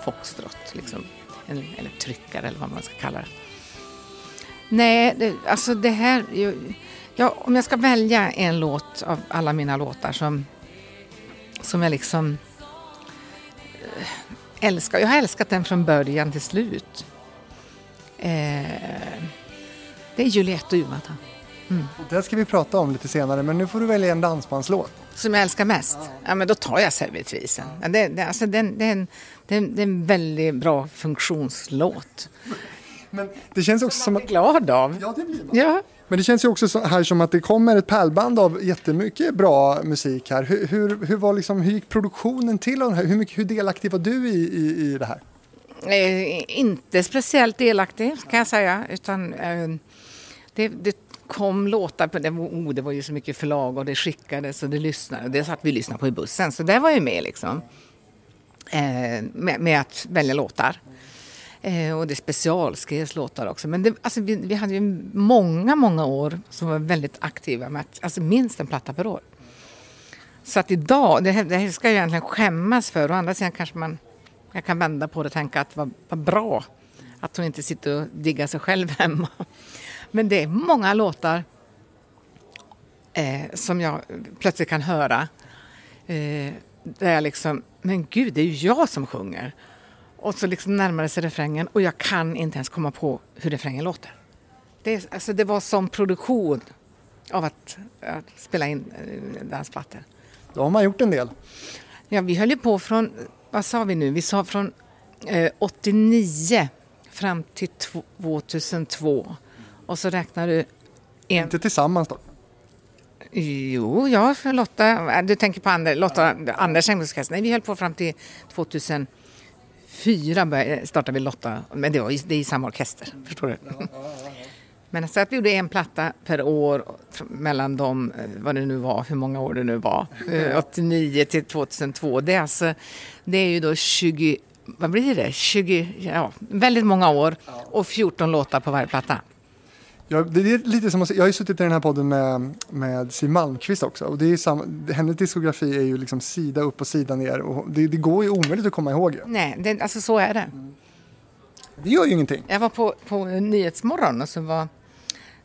foxtrot, liksom. En, eller tryckare eller vad man ska kalla det. Nej, det, alltså det här... Ja, om jag ska välja en låt av alla mina låtar som, som jag liksom eh, älskar. Jag har älskat den från början till slut. Eh, det är Juliette och Jonathan. Och det ska vi prata om lite senare, men nu får du välja en dansbandslåt. Som jag älskar mest? Ja, men då tar jag servitrisen. Ja, Det, det, alltså den, det, är en, det, det är en väldigt bra funktionslåt. Men det känns också som är att... glad av. Ja, det blir man. Ja. Men det känns ju också så här som att det kommer ett pärlband av jättemycket bra musik här. Hur, hur, hur, var liksom, hur gick produktionen till? av den här? Hur, mycket, hur delaktig var du i, i, i det här? Eh, inte speciellt delaktig kan jag säga. Utan, eh, det, det kom låtar, på, det, var, oh, det var ju så mycket förlag och det skickades och det lyssnade. Det satt vi och lyssnade på i bussen. Så det var ju med liksom. Eh, med, med att välja låtar. Eh, och det specialskrevs låtar också. Men det, alltså, vi, vi hade ju många, många år som var väldigt aktiva med att, alltså minst en platta per år. Så att idag, det här, det här ska jag egentligen skämmas för. Å andra sidan kanske man jag kan vända på det och tänka att vad, vad bra att hon inte sitter och diggar sig själv hemma. Men det är många låtar eh, som jag plötsligt kan höra. Eh, där jag liksom, men gud, det är ju jag som sjunger. Och så liksom närmar det sig refrängen och jag kan inte ens komma på hur refrängen låter. Det, alltså, det var som produktion av att, att spela in eh, dansplattor. Då har man gjort en del. Ja, vi höll ju på från, vad sa vi nu, vi sa från eh, 89 fram till 2002. Och så räknar du en... Inte tillsammans då. Jo, ja, för Lotta, äh, du tänker på Ander, Lotta, Anders Engelskas. Nej, vi höll på fram till 2004 började, startade vi Lotta, men det, var, ju- det är i samma orkester, förstår du? (laughs) Men så att vi gjorde en platta per år mellan dem, eh, vad det nu var, hur många år det nu var, eh, 89 till 2002. Det är alltså, det är ju då 20, vad blir det, 20, ja, väldigt många år och 14 låtar på varje platta. Jag, det är lite som jag har ju suttit i den här podden med, med Siw Malmkvist också. Och det är samma, hennes diskografi är ju liksom sida upp och sida ner. Och det, det går ju omöjligt att komma ihåg. ju. Nej, det, alltså så är det. Det gör ju ingenting. Jag var på, på Nyhetsmorgon och så var,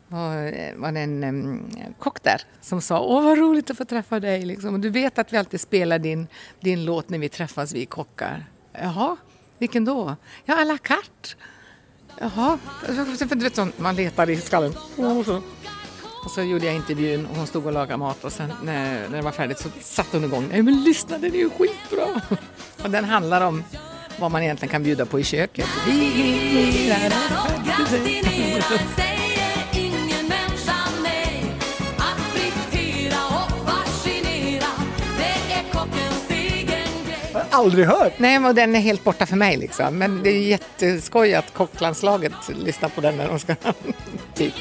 var, var det en em, kock där som sa Åh vad roligt att få träffa dig. Liksom. Och du vet att vi alltid spelar din, din låt när vi träffas, vi kockar. Jaha, Vilken då? Ja, à la carte. Jaha, du vet sånt man letar i skallen. Och så, och så gjorde jag intervjun och hon stod och lagade mat och sen när, när det var färdigt så satte hon igång. Nej men lyssna, den är ju skitbra! Och den handlar om vad man egentligen kan bjuda på i köket. Aldrig hört. Nej, men den är helt borta för mig liksom. Men det är jätteskoj att kocklandslaget lyssnar på den när de ska... (laughs) typ.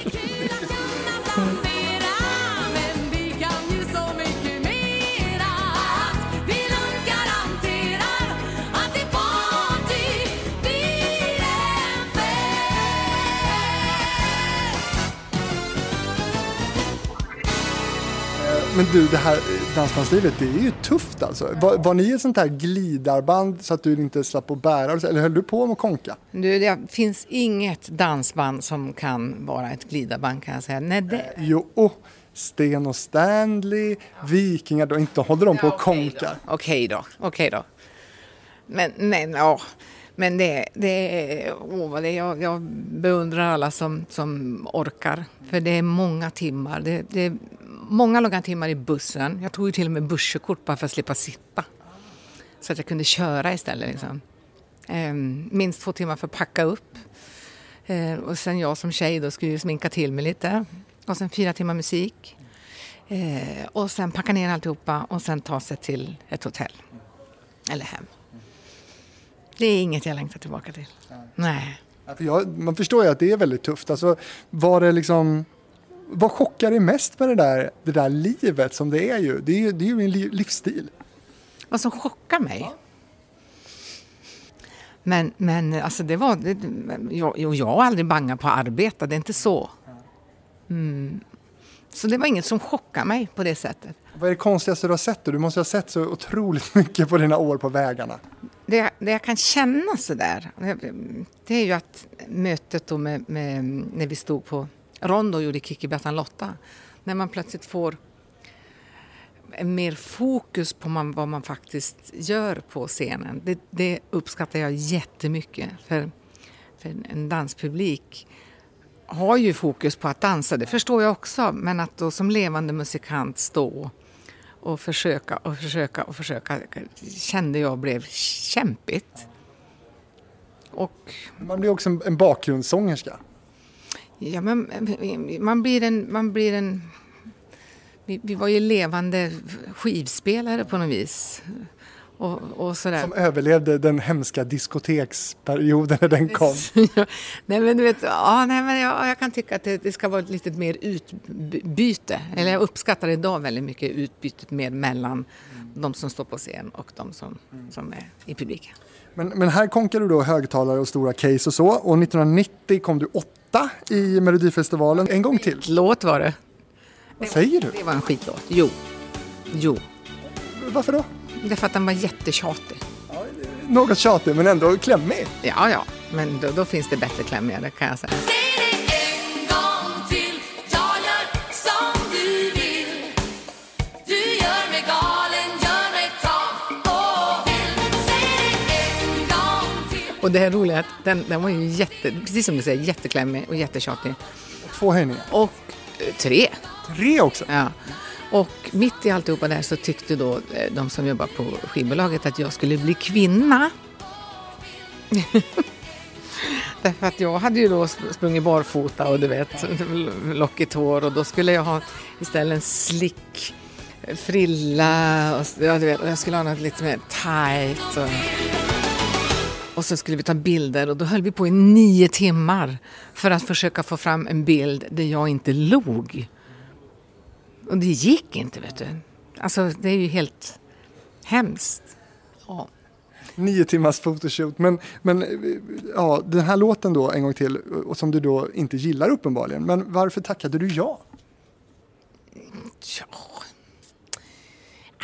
Men du, det här eh, dansbandslivet, det är ju tufft alltså. Var, var ni ett sånt här glidarband så att du inte slapp att bära? Eller höll du på med att konka? Du, det finns inget dansband som kan vara ett glidarband kan jag säga. Nej, det... Jo, oh, Sten och Stanley, Vikingar, då inte håller de på och konkar. Okej då, okej då. Men, men, ja. Men det, det är, åh, vad det är, jag, jag beundrar alla som, som orkar. För det är många timmar. Det, det är många långa timmar i bussen. Jag tog ju till och med busskort bara för att slippa sitta. Så att jag kunde köra istället. Liksom. Ehm, minst två timmar för att packa upp. Ehm, och sen jag som tjej då skulle ju sminka till mig lite. Och sen fyra timmar musik. Ehm, och sen packa ner alltihopa och sen ta sig till ett hotell. Eller hem. Det är inget jag längtar tillbaka till. Nej. Ja, för Jag, man förstår ju att det är väldigt tufft. Alltså, var det liksom... Vad chockar dig mest med det där, det där livet som det är ju? Det är ju, det är ju en li- livsstil. Vad som chockar mig? Men, men alltså det var... Det, jag, jag har aldrig bangat på att arbeta, det är inte så. Mm. Så det var inget som chockade mig på det sättet. Vad är det konstigaste du har sett? Då? Du måste ha sett så otroligt (laughs) mycket på dina år på vägarna. Det, det jag kan känna sådär, det är ju att mötet då med, med när vi stod på Rondo och gjorde Kikki Bettan Lotta, när man plötsligt får mer fokus på man, vad man faktiskt gör på scenen. Det, det uppskattar jag jättemycket. För, för en danspublik har ju fokus på att dansa, det förstår jag också. Men att då som levande musikant stå och försöka och försöka och försöka kände jag blev kämpigt. Och Man blir också en, bakgrundssångerska. ja, men, man blir en... Man blir en vi, vi var ju levande skivspelare på något vis. Och, och. Som överlevde den hemska diskoteksperioden när den (laughs) kom. Ja, nej men du vet, ja, nej, men jag, jag kan tycka att det, det ska vara lite mer utbyte. Eller jag uppskattar idag väldigt mycket utbytet med mellan de som står på scen och de som, som är i publiken. Men, men här konkar du då högtalare och stora case och så. Och 1990 kom du åtta i Melodifestivalen. En gång till. Låt var det. Vad säger du? Det var en skitlåt. Jo. Jo. Varför då? Därför att den var jättetjatig. Något tjatig men ändå klämmig. Ja, ja. Men då, då finns det bättre klämmigare, det kan jag säga. Och det en gång till Och det är roliga är att den, den var ju jätte, precis som du säger, jätteklämmig och jättetjatig. Två höjningar. Och eh, tre. Tre också. Ja. Och mitt i alltihopa där så tyckte då eh, de som jobbar på skivbolaget att jag skulle bli kvinna. (laughs) Därför att jag hade ju då sprungit barfota och du vet, (laughs) lockigt hår och då skulle jag ha istället en slick eh, frilla och, ja, du vet, och jag skulle ha något lite mer tight. Och, och så skulle vi ta bilder och då höll vi på i nio timmar för att försöka få fram en bild där jag inte log. Och det gick inte, vet du. Alltså, det är ju helt hemskt. Ja. Nio timmars photoshoot. Men, men eh, ja, den här låten då en gång till och som du då inte gillar uppenbarligen. Men varför tackade du ja? Ja,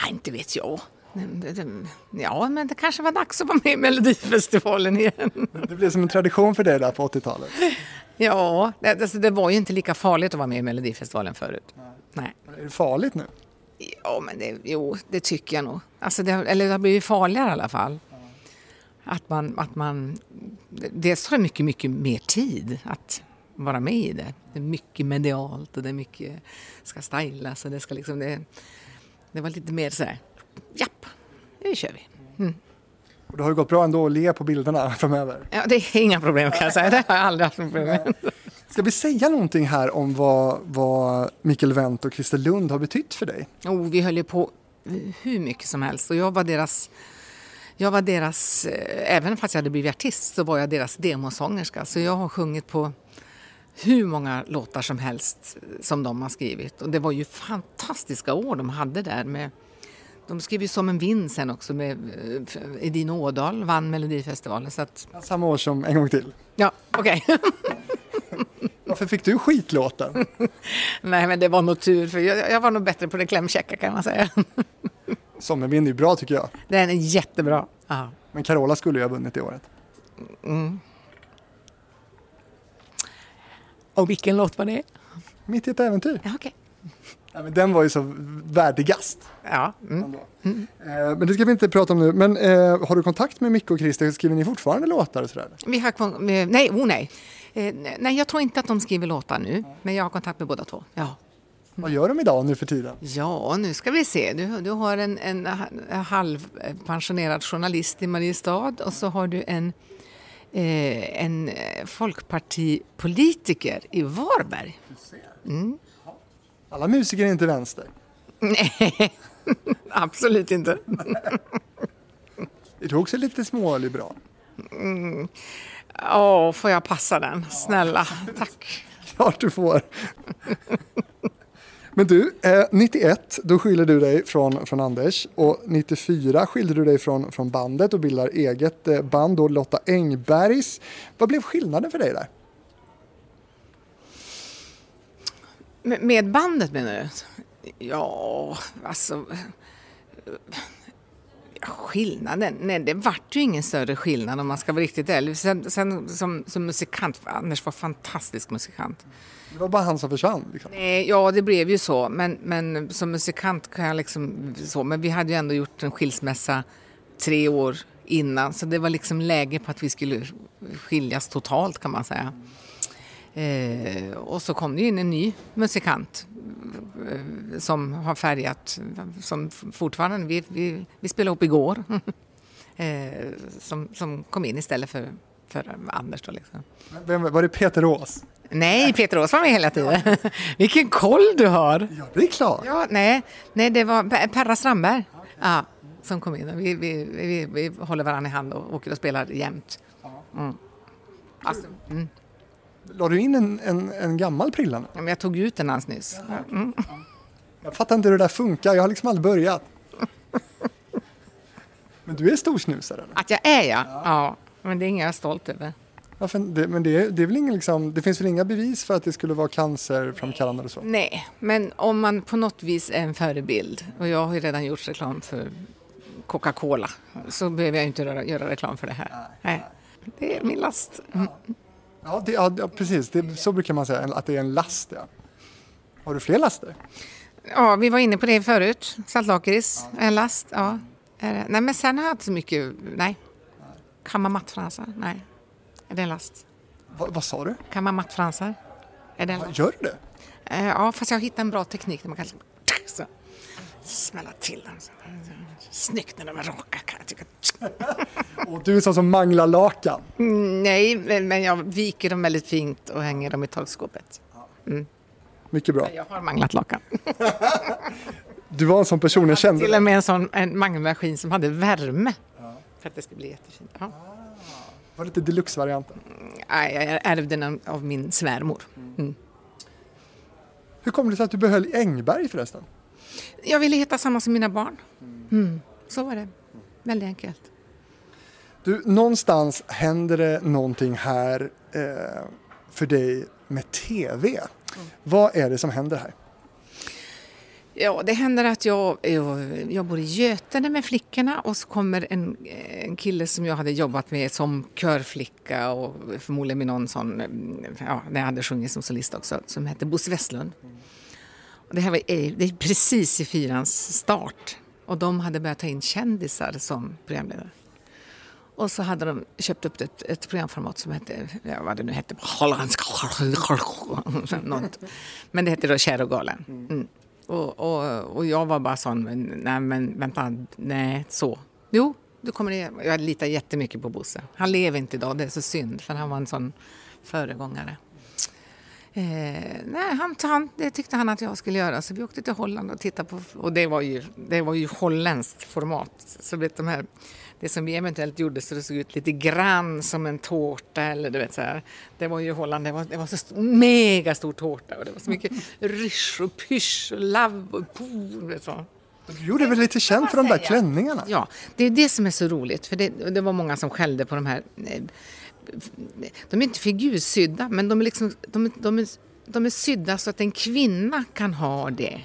Nej, inte vet jag. Ja, men det kanske var dags att vara med i Melodifestivalen igen. Det blev som en tradition för dig där på 80-talet. Ja, det, alltså, det var ju inte lika farligt att vara med i Melodifestivalen förut. Nej. Är det farligt nu? Ja, men det, jo, det tycker jag nog. Alltså det, eller det har blivit farligare i alla fall. Att man, att man... Dels tar det mycket, mycket mer tid att vara med i det. Det är mycket medialt och det är mycket ska stylas och det ska liksom... Det, det var lite mer så här, japp, nu kör vi. Och det har ju gått bra ändå att le på bilderna (laughs) framöver. Ja, det är inga problem kan jag säga, det har jag aldrig haft problem med. Ska vi säga någonting här om vad, vad Mikael Wendt och Christer Lund har betytt för dig? Oh, vi höll ju på hur mycket som helst och jag var deras jag var deras, eh, även fast jag hade blivit artist så var jag deras demosångerska. Så jag har sjungit på hur många låtar som helst som de har skrivit. Och det var ju fantastiska år de hade där med de skrev ju Som en vind sen också med eh, Edin Ådahl, vann Melodifestivalen. Så att, Samma år som en gång till. ja, okej. (laughs) (laughs) Varför fick du skitlåten? (laughs) Nej, men det var nog tur för jag, jag var nog bättre på det klämkäcka kan man säga. (laughs) Sommarvind är ju bra tycker jag. Den är jättebra. Ja. Men Carola skulle ju ha vunnit det året. Och vilken låt var det? Mitt i ett äventyr. Ja, okej. Ja, men den var ju så värdigast. Ja, mm. ändå. Eh, Men det ska vi inte prata om nu. Men eh, har du kontakt med Micke och Christer? Skriver ni fortfarande låtar och sådär? Vi har, nej, oh nej. Eh, nej, jag tror inte att de skriver låtar nu, men jag har kontakt med båda två. Ja. Vad gör de idag nu för tiden? Ja, nu ska vi se. Du, du har en, en ha- halvpensionerad journalist i Mariestad och så har du en, eh, en eh, folkpartipolitiker i Varberg. Alla musiker är inte vänster. Nej, (laughs) absolut inte. Är du också lite småliberal? Åh, får jag passa den? Snälla, tack. Klart du får. Men du, eh, 91 då skiljer du dig från, från Anders och 94 skiljer du dig från, från bandet och bildar eget eh, band, då Lotta Engbergs. Vad blev skillnaden för dig där? Med, bandet menar du? Ja, alltså... Skillnaden? Nej, det vart ju ingen större skillnad om man ska vara riktigt ärlig. Sen, sen som, som musikant, Anders var fantastisk musikant. Det var bara han som försvann. Liksom. Nej, ja, det blev ju så. Men, men som musikant kan jag liksom så. Men vi hade ju ändå gjort en skilsmässa tre år innan. Så det var liksom läge på att vi skulle skiljas totalt kan man säga. Eh, och så kom det in en ny musikant eh, som har färgat, som fortfarande, vi, vi, vi spelade upp igår, (laughs) eh, som, som kom in istället för, för Anders då liksom. Vem, var det Peter Ås? Nej, Peter Ås var med hela tiden. (laughs) Vilken koll du har! Ja, det är klart. Ja, nej, nej det var Per- Perra Strandberg ja, som kom in. Vi, vi, vi, vi håller varandra i hand och åker och spelar jämt. Mm. Alltså, mm. La du in en, en, en gammal prilla nu? Ja, men jag tog ut den alldeles nyss. Mm. Jag fattar inte hur det där funkar, jag har liksom aldrig börjat. (laughs) Men du är storsnusare? eller? Att jag är ja. ja. Men det är inget jag är stolt över. Varför, det, men det, det, är väl ingen, liksom, det finns väl inga bevis för att det skulle vara cancerframkallande och så? Nej, men om man på något vis är en förebild och jag har ju redan gjort reklam för Coca-Cola så behöver jag inte göra, göra reklam för det här. Nej. Det är min last. Mm. Ja, det, ja, ja precis. Det, så brukar man säga, att det är en last. Ja. Har du fler laster? Ja, vi var inne på det förut. Saltlakrits, en last. Ja. Nej, men sen har jag inte så mycket. Nej. Kamma mattfransar? Nej. Är det en last? Va, vad sa du? Kamma mattfransar? Är det en Ja, last? Gör du det? Eh, Ja, fast jag hittat en bra teknik där man kan så, smälla till dem. Snyggt när de är raka kan jag tycka. (laughs) Och du är sån som manglar lakan. Mm, Nej, men jag viker dem väldigt fint och hänger dem i torkskåpet. Mycket bra. Jag har manglat lakan. (laughs) Du var en sån person jag kände. Till och med en sån en mangelmaskin som hade värme. För att det skulle bli jättefint. Ja. var lite deluxe-varianten. Nej, jag ärvde den av min svärmor. Mm. Hur kom det sig att du behöll Engberg förresten? Jag ville heta samma som mina barn. Mm. Så var det. Väldigt enkelt. Du, någonstans händer det någonting här eh, för dig med TV. Vad är det som händer här? Ja, det händer att jag, jag, jag bor i Götene med flickorna och så kommer en, en kille som jag hade jobbat med som körflicka och förmodligen med någon sån, ja, när jag hade sjungit som solist också, som hette Bosse Westlund. Och det här var det är precis i fyrans start och de hade börjat ta in kändisar som programledare. Och så hade de köpt upp ett, ett programformat som hette, ja, vad det nu hette, holländska, något. Men det hette då Kär och galen. Mm. Och, och, och jag var bara sån, men, nej men vänta, nej så. Jo, du kommer det. Jag litar jättemycket på Bosse. Han lever inte idag, det är så synd, för han var en sån föregångare. Eh, nej, han, han, det tyckte han att jag skulle göra, så vi åkte till Holland och tittade på, och det var ju, det var ju holländskt format. Så vet, de här, det som vi eventuellt gjorde så det såg ut lite grann som en tårta eller du vet så här. Det var ju Holland, det var, det var så st- mega stor tårta och det var så mycket (laughs) rysch och pysch och lav och po, du vet så. Du gjorde väl lite känt för de där klänningarna? Ja, det är det som är så roligt. För det, det var många som skällde på de här. De är inte figursydda, men de är, liksom, de, de, är, de är sydda så att en kvinna kan ha det.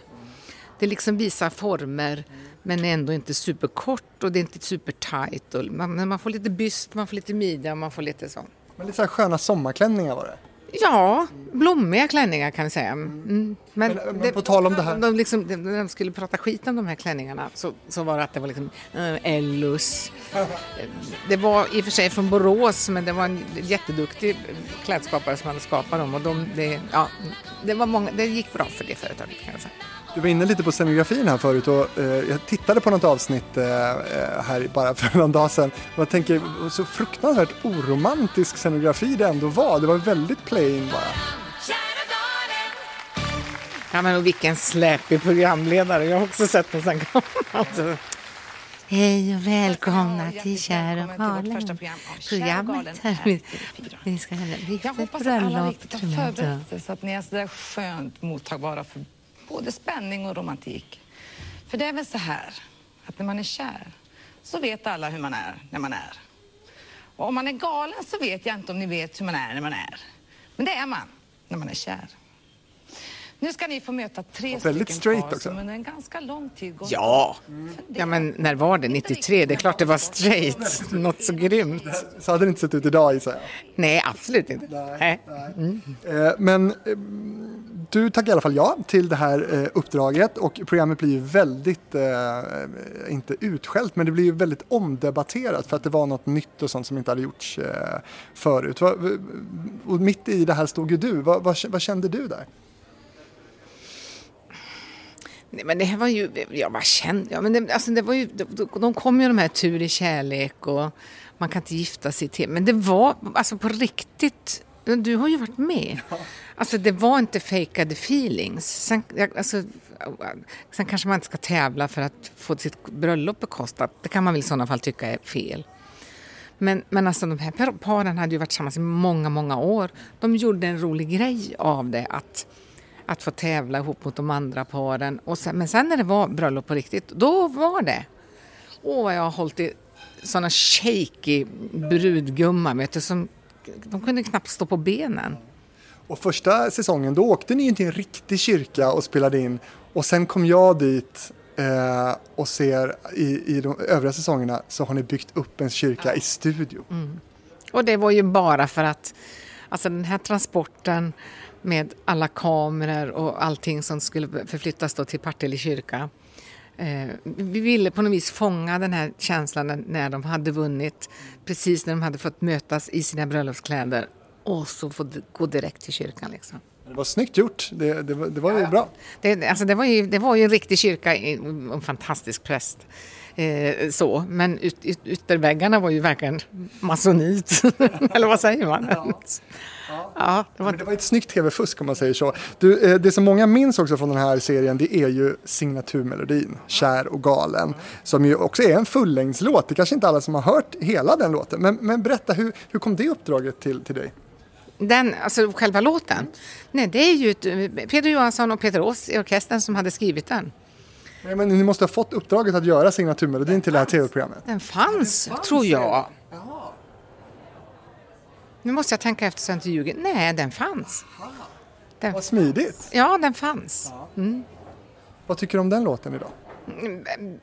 Det liksom visar former, men är ändå inte superkort och det är inte supertight. Man, man får lite byst, man får lite midja, man får lite sånt. Men lite så här sköna sommarklänningar var det. Ja, blommiga klänningar kan jag säga. Mm. Men, Men- men på tal om det här- De, liksom, de, de skulle prata skit om de här klänningarna så, så var det att det var liksom äh, Ellus. Det var i och för sig från Borås men det var en jätteduktig klädskapare som hade skapat dem och de, det, ja, det, var många, det gick bra för det företaget kan jag säga. Du var inne lite på scenografin här förut och eh, jag tittade på något avsnitt eh, eh, här bara (laughs) för någon dag sedan och jag tänker så fruktansvärt oromantisk scenografi det ändå var. Det var väldigt plain bara. Ja men och vilken släpig programledare, jag har också sett någon sån gammal. Hej och välkomna till Kär och galen. Programmet här. Vi, ska ha ett Jag viktigt hoppas att alla bröllop. riktigt har förberett sig så att ni är sådär skönt mottagbara för både spänning och romantik. För det är väl så här att när man är kär så vet alla hur man är när man är. Och om man är galen så vet jag inte om ni vet hur man är när man är. Men det är man när man är kär. Nu ska ni få möta tre Och väldigt stycken straight par också. som under en ganska lång tid gått Ja. ja, men när var det? 93? Det är klart det var straight. Något så grymt. (laughs) Så hade det inte sett ut idag gissar jag. Nej, absolut inte. Nej. Eh, Men eh, du tackar i alla fall ja till det här eh, uppdraget och programmet blir ju väldigt, inte utskällt, men det blir ju väldigt omdebatterat för att det var något nytt och sånt som inte hade gjorts förut. Och mitt i det här stod ju du. Vad, vad, vad kände du där? Nej, men det här var ju, ja vad kände jag? Men det, alltså det var ju, de, de kom ju de här tur i kärlek och man kan inte gifta sig till. Men det var, alltså på riktigt, du har ju varit med. Alltså det var inte fejkade feelings. Sen, jag- alltså, sen kanske man inte ska tävla för att få sitt bröllop bekostat. Det kan man väl i sådana fall tycka är fel. Men, men alltså de här par- paren hade ju varit tillsammans i många, många år. De gjorde en rolig grej av det, att, att få tävla ihop mot de andra paren. Och sen, men sen när det var bröllop på riktigt, då var det. Åh, vad jag har hållit i sådana shaky brudgummar, vet du, som de kunde knappt stå på benen. Och första säsongen då åkte ni till en riktig kyrka och spelade in och sen kom jag dit eh, och ser i, i de övriga säsongerna så har ni byggt upp en kyrka i studio. Och det var ju bara för att alltså den här transporten med alla kameror och allting som skulle förflyttas då till Partille kyrka. Eh, vi ville på något vis fånga den här känslan när- de hade vunnit, precis när de hade fått mötas i sina bröllopskläder och så få gå direkt till kyrkan. Liksom. Det var snyggt gjort, det, det, var, det var ju bra. Det, alltså det, var ju, det var ju en riktig kyrka, en fantastisk präst. Eh, så. Men ut, ut, ytterväggarna var ju verkligen masonit. (laughs) Eller vad säger man? Ja. det var Men det var ett snyggt tv-fusk om man säger så. Du, eh, det som många minns också från den här serien det är ju signaturmelodin, Kär och galen, som ju också är en fullängdslåt. Det kanske inte alla som har hört hela den låten, men, men berätta hur, hur kom det uppdraget till, till dig? Den, alltså själva låten? Nej, det är ju ett, Peter Johansson och Peter Ås i orkestern som hade skrivit den. Nej, Men ni måste ha fått uppdraget att göra signaturmelodin till det här tv-programmet. Den fanns, tror jag. Nu måste jag tänka efter så jag inte ljuger. Nej, den fanns. Den, Vad smidigt. ja, den fanns. Vad tycker du om den låten idag?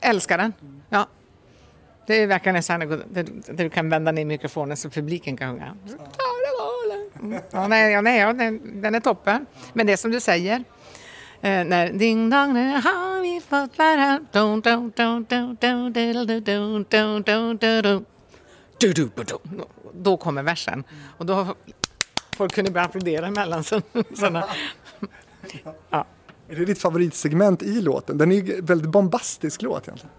Älskar den. Ja. Det är verkligen där där du kan vända ner mikrofonen så publiken kan sjunga. Mm. Ja, nej, ja, nej, ja, den, den är toppen. Men det är som du säger. Eh, när ding dong, nu Då kommer versen. Och då folk kunde börja applådera emellan. Så, såna. (laughs) Ja. Är det ditt favoritsegment i låten? Den är ju väldigt bombastisk låt egentligen.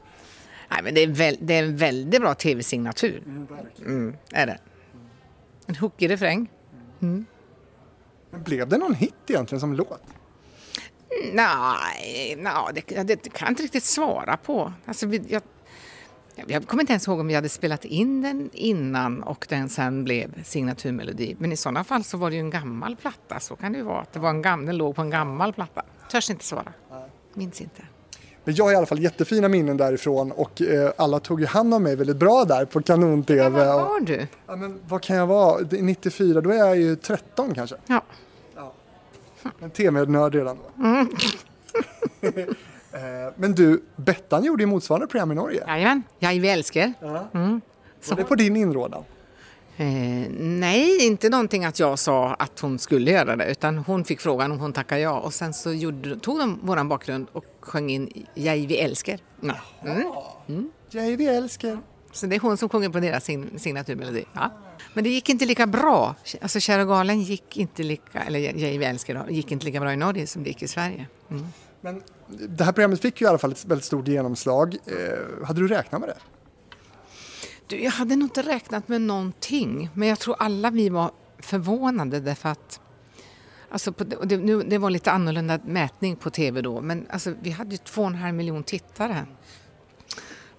Nej, men det, är väl, det är en väldigt bra tv-signatur. Mm, är det. En hookig refräng. Men blev det någon hit egentligen som låt? Nej, nej det, det kan jag inte riktigt svara på. Alltså, vi, jag, jag kommer inte ens ihåg om vi hade spelat in den innan och den sen blev signaturmelodi. Men i sådana fall så var det ju en gammal platta. Så kan det ju vara. Att det var en gam, den låg på en gammal platta. Törs inte svara. Minns inte. Men jag har i alla fall jättefina minnen därifrån och eh, alla tog ju hand om mig väldigt bra där på kanon-tv. Ja, vad var du? Ja, men vad kan jag vara? Det är 94, då är jag ju 13 kanske. Ja. En tv-nörd redan då. Mm. (laughs) Eh, Men du, Bettan gjorde ju motsvarande program i Norge. Jajamän, jag är älskar. Var det på din inrådan? Eh, nej, inte någonting att jag sa att hon skulle göra det utan hon fick frågan om hon tackade ja och sen så gjorde, tog de våran bakgrund och sjöng in Jag vi älskar. Ja. Mm. Jag vi älskar. Så det är hon som sjunger på deras sin, signaturmelodi. Ja. Men det gick inte lika bra. Alltså Kära galen gick inte lika, eller Jag älskar gick inte lika bra i Norge som det gick i Sverige. Mm. Men det här programmet fick ju i alla fall ett väldigt stort genomslag. Eh, hade du räknat med det? Du, jag hade nog inte räknat med någonting, men jag tror alla vi var förvånade därför att Alltså på, det, nu, det var lite annorlunda mätning på tv då, men alltså, vi hade ju två och en halv miljon tittare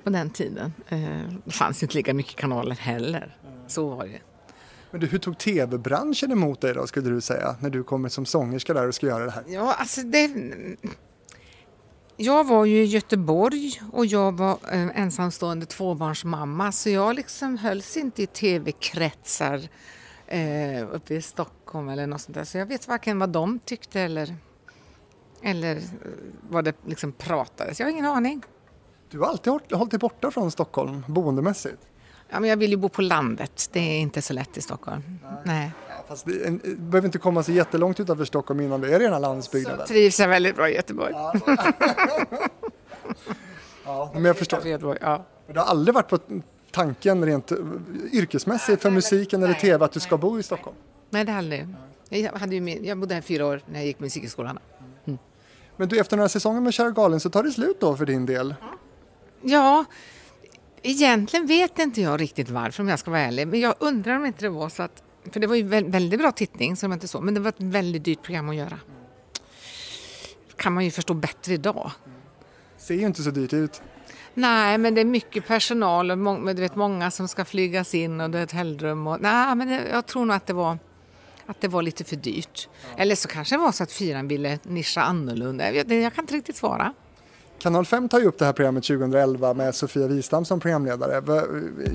på den tiden. Eh, det fanns inte lika mycket kanaler heller. Så var det. Men du, hur tog tv-branschen emot dig då, skulle du säga, när du kommer som sångerska där och ska göra det här? Ja, alltså det... Jag var ju i Göteborg och jag var eh, ensamstående tvåbarnsmamma så jag liksom hölls inte i tv-kretsar eh, uppe i Stockholm eller något sånt där. Så jag vet varken vad de tyckte eller, eller eh, vad det liksom pratades. Jag har ingen aning. Du har alltid hållit, hållit dig borta från Stockholm, boendemässigt. Ja, men jag vill ju bo på landet. Det är inte så lätt i Stockholm. Nej. Ja, fast det, behöver inte komma så jättelångt utanför Stockholm innan det är rena landsbygden. Så väl? trivs jag väldigt bra i Göteborg. Ja, (laughs) men jag förstår. Göteborg ja. Du har aldrig varit på tanken rent yrkesmässigt för musiken eller tv att du ska bo i Stockholm? Nej, det har aldrig. Jag, hade ju, jag bodde här fyra år när jag gick musikskolan. Men du, efter några säsonger med Kära Galen så tar det slut då för din del. Ja, egentligen vet inte jag riktigt varför om jag ska vara ärlig. Men jag undrar om inte det var så att, för det var ju vä- väldigt bra tittning, så det var inte så, men det var ett väldigt dyrt program att göra. Kan man ju förstå bättre idag. Ser ju inte så dyrt ut. Nej, men det är mycket personal och må, men du vet, många som ska flygas in och det är ett hotellrum. Och, nej, men det, jag tror nog att det var att det var lite för dyrt. Eller så kanske det var så att fyran ville nischa annorlunda. Jag, jag kan inte riktigt svara. Kanal 5 tar ju upp det här programmet 2011 med Sofia Wistam som programledare.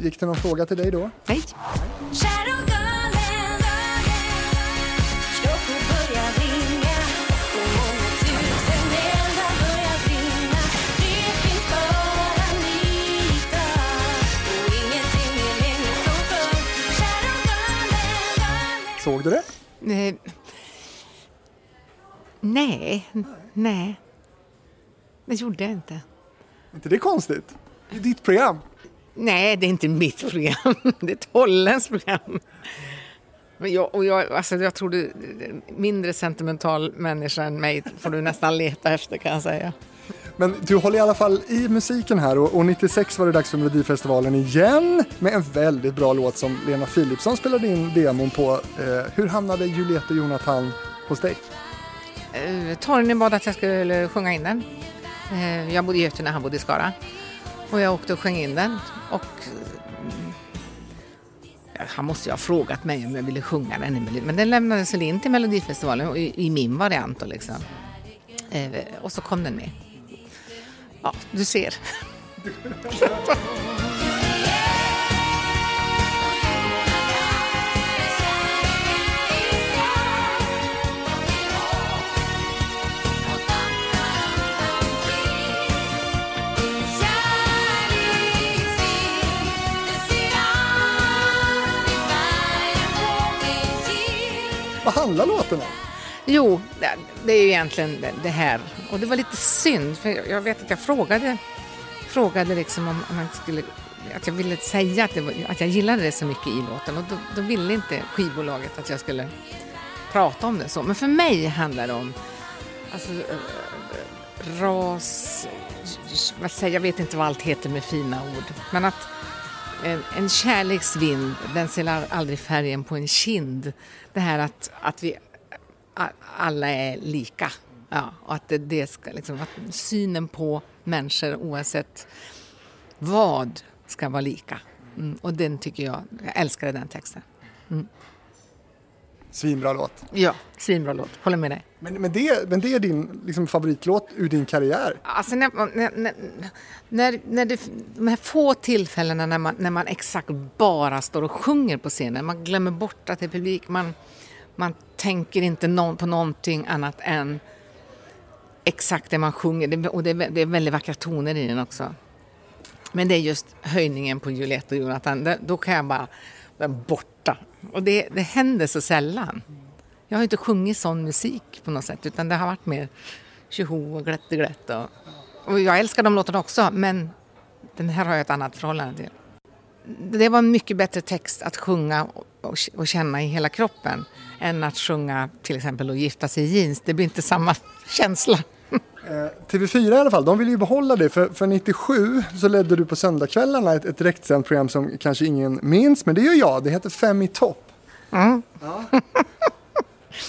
Gick det någon fråga till dig då? Nej. Såg du det? Eh, nej, nej. Det gjorde jag inte. inte det konstigt? Det är ditt program. Nej, det är inte mitt program. (laughs) Det är ett holländskt program. Men jag, och jag, alltså jag tror du, mindre sentimental människa än mig får du nästan leta efter kan jag säga. Men du håller i alla fall i musiken här och, och 96 var det dags för Melodifestivalen igen med en väldigt bra låt som Lena Philipsson spelade in demon på. Eh, hur hamnade Juliette och Jonathan hos dig? Eh, Torgny bad att jag skulle sjunga in den. Eh, jag bodde i Götene, han bodde i Skara. Och jag åkte och sjöng in den. Och mm, han måste ju ha frågat mig om jag ville sjunga den. Men den lämnades väl in till Melodifestivalen i, i min variant. Då, liksom. Eh, och så kom den med. Ja, du ser. (laughs) handlar låten om? Jo, det- är ju egentligen det- här. Och det var lite synd, för jag- vet att jag frågade, frågade liksom om om man skulle att jag ville säga att, det var, att jag gillade det så mycket i låten och då, då ville inte skivbolaget att jag skulle prata om det så. Men för mig handlar det om alltså, eh, eh, ras, vad säger, jag vet inte vad allt heter med fina ord, men att en, en kärleksvind, den ser aldrig färgen på en kind. Det här att, att vi alla är lika. Ja, och att det, det ska liksom, att synen på människor oavsett vad ska vara lika. Mm, och den tycker jag, jag älskade den texten. Mm. Svinbra låt. Ja, svinbra låt, håller med dig. Men, men, det, men det är din liksom, favoritlåt ur din karriär? Alltså när, när, när, när, det, de här få tillfällena när man, när man exakt bara står och sjunger på scenen, man glömmer bort att det är publik, man, man tänker inte någon, på någonting annat än exakt det man sjunger. Och det är, det är väldigt vackra toner i den också. Men det är just höjningen på Juliette och Jonathan, då kan jag bara borta. Och det, det händer så sällan. Jag har inte sjungit sån musik på något sätt, utan det har varit mer tjoho och glätteglätt. Och, och jag älskar de låtarna också, men den här har jag ett annat förhållande till. Det var en mycket bättre text att sjunga och, och, och känna i hela kroppen än att sjunga till exempel och gifta sig i jeans. Det blir inte samma (laughs) känsla. TV4 i alla fall, de vill ju behålla det. För, för 97 så ledde du på söndagskvällarna ett, ett direktsänt program som kanske ingen minns, men det gör jag. Det heter Fem i topp. Ja.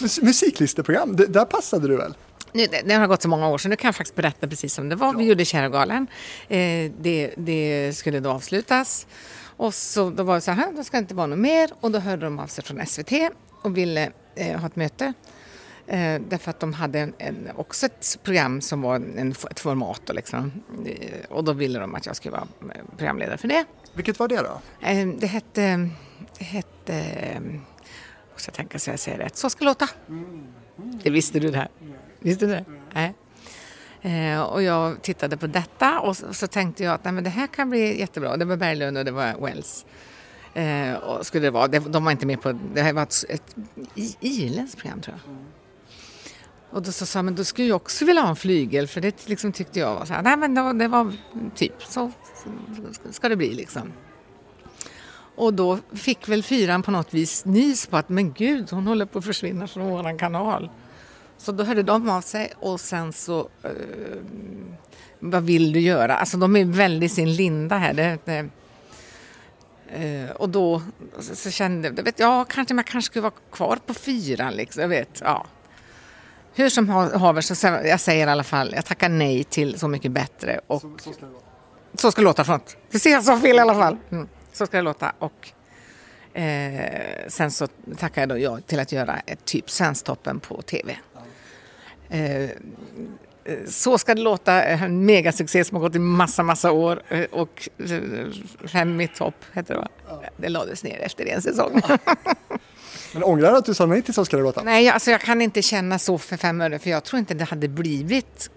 Mus- Musiklisteprogram, det, där passade du väl? Nu, det, det har gått så många år så nu kan jag faktiskt berätta precis som det var. Vi gjorde Kärrgalen. Eh, det, det skulle då avslutas. Och så då var det så här, då ska det inte vara något mer. Och då hörde de av sig från SVT och ville eh, ha ett möte. Eh, därför att de hade en, en, också ett program som var en, ett format. Då, liksom. eh, och då ville de att jag skulle vara eh, programledare för det. Vilket var det då? Eh, det hette... Det hette eh, måste jag tänka så jag säger rätt. Så ska låta. Det visste du det här? Visste du det? Nej. Eh, och jag tittade på detta och så, så tänkte jag att nej, men det här kan bli jättebra. Det var Berglund och det var Wells. Eh, och skulle det vara. Det, de var inte med på... Det här var ett, ett irländskt program tror jag. Och då sa jag, men då skulle jag också vilja ha en flygel för det liksom tyckte jag var så här, nej men då, det var typ så ska det bli liksom. Och då fick väl fyran på något vis nys på att men gud, hon håller på att försvinna från våran kanal. Så då hörde de av sig och sen så, eh, vad vill du göra? Alltså de är väldigt sin linda här. Det, det, eh, och då så, så kände jag, vet, ja kanske man kanske skulle vara kvar på fyran liksom, jag vet, ja. Hur som ha- haver så jag säger i alla fall, jag tackar nej till Så mycket bättre och så ska det låta. Förlåt. Du ser, jag sa fel i alla fall. Mm. Så ska det låta. Och eh, sen så tackar jag då ja till att göra ett typ Svensktoppen på tv. Eh, eh, så ska det låta. En megasuccé som har gått i massa, massa år. Eh, Och eh, Fem i topp hette det va? Det lades ner efter en säsong. (laughs) Men ångrar du att du sa nej till Så ska det låta? Nej, alltså jag kan inte känna så för fem öre för jag tror inte det hade blivit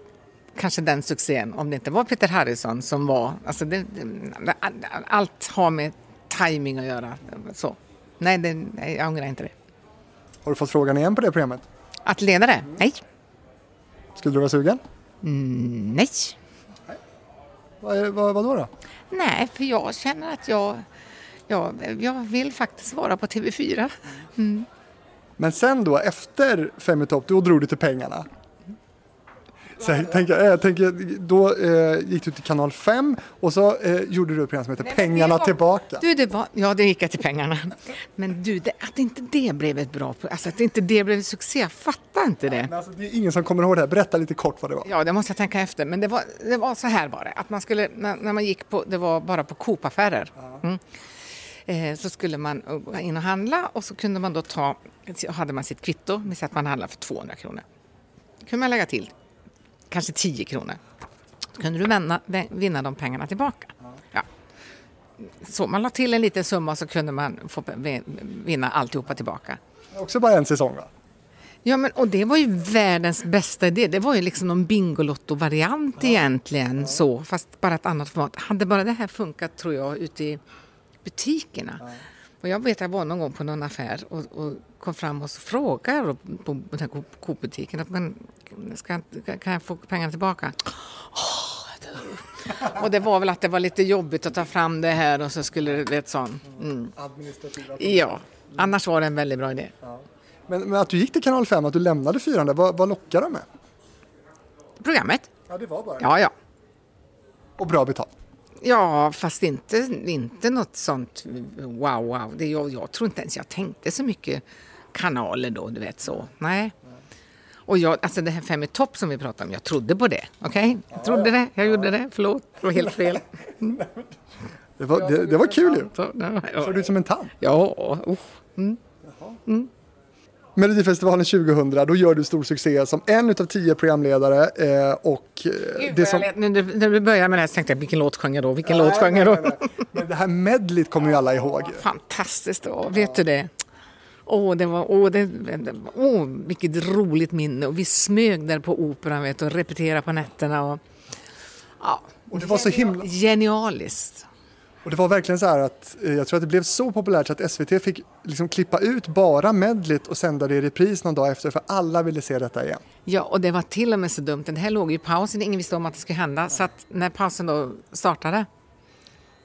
kanske den succén om det inte var Peter Harrison som var... Alltså det, det, allt har med timing att göra. Så. Nej, det, nej, jag ångrar inte det. Har du fått frågan igen på det programmet? Att leda det? Nej. Skulle du vara sugen? Mm, nej. Vad, är- vad, vad då, då? Nej, för jag känner att jag, jag, jag vill faktiskt vara på TV4. Men sen då, efter Fem i topp, då drog du till pengarna. Så jag tänker, jag tänker, då eh, gick du till kanal 5 och så eh, gjorde du ett program som heter Nej, Pengarna var- tillbaka. Du, det var, ja, det gick jag till pengarna. Men du, det, att inte det blev ett bra... Alltså att inte det blev en succé, jag fattar inte det. Men alltså, det är ingen som kommer ihåg det här. Berätta lite kort vad det var. Ja, det måste jag tänka efter. Men det var, det var så här var det. Att man skulle, när, när man gick på, det var bara på Coop-affärer. Mm. Eh, så skulle man eh, gå in och handla och så kunde man då ta, hade man sitt kvitto med att man handlade för 200 kronor. Då kunde man lägga till kanske 10 kronor. Då kunde du vinna, vinna de pengarna tillbaka. Ja. Så man la till en liten summa så kunde man få vinna alltihopa tillbaka. Också bara en säsong va? Ja, men, och det var ju världens bästa idé. Det var ju liksom någon Bingolotto-variant egentligen, så, fast bara ett annat format. Hade bara det här funkat, tror jag, ute i butikerna. Och jag vet att jag var någon gång på någon affär och, och kom fram och så frågade på den här Coop-butiken men, ska, kan jag få pengarna tillbaka? Åh, Och det var väl att det var lite jobbigt att ta fram det här och så skulle det, vet sån. Mm. Administrativa. Ja, annars var det en väldigt bra idé. Men, men att du gick till kanal 5, att du lämnade fyran där, vad, vad lockade de med? Programmet? Ja, det var bara Ja, ja. Och bra betalt. Ja, fast inte, inte något sånt wow, wow. Det, jag, jag tror inte ens jag tänkte så mycket kanaler då, du vet så. Nej. Och jag, alltså det här Fem i topp som vi pratade om, jag trodde på det. Okej? Jag trodde det, jag gjorde det. Förlåt, det var helt fel. (laughs) Det var, det, det var kul ju. Såg du ut som en tant. ja, usch. Melodifestivalen 2000, då gör du stor succé som en utav tio programledare. Eh, och eh, Gud, det som... lät, när, du, började med det här så tänkte jag, vilken låt sjöng jag då? Vilken låt sjöng jag då? Nej, nej, nej. Men det här medlet kommer ju alla ihåg. Fantastiskt, då. vet du det? Åh, det var, åh, det, det, åh, vilket roligt minne. Och vi smög där på operan vet, och repeterade på nätterna. Och, ja, Och det var så himla... Genialiskt. Och det var verkligen så här att eh, jag tror att det blev så populärt så att SVT fick liksom klippa ut bara medlet och sända det i repris någon dag efter för alla ville se detta igen. Ja, och det var till och med så dumt. Den här låg i pausen, ingen visste om att det skulle hända. Så att när pausen då startade,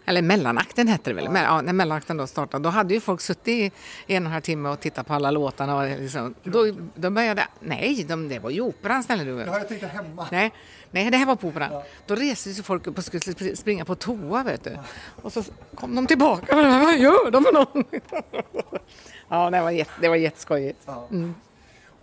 eller mellanakten hette det väl, ja, när mellanakten då startade, då hade ju folk suttit i en och en halv timme och tittat på alla låtarna. Och liksom, då, då började, nej, de, det var ju operan snälla du. jag tänkte hemma. Nej, nej, det här var på operan. Då reste sig folk upp och skulle sp- springa på toa, vet du. Och så kom de tillbaka. (laughs) Vad gör de för någon? (laughs) Ja, det var, jätte, det var jätteskojigt.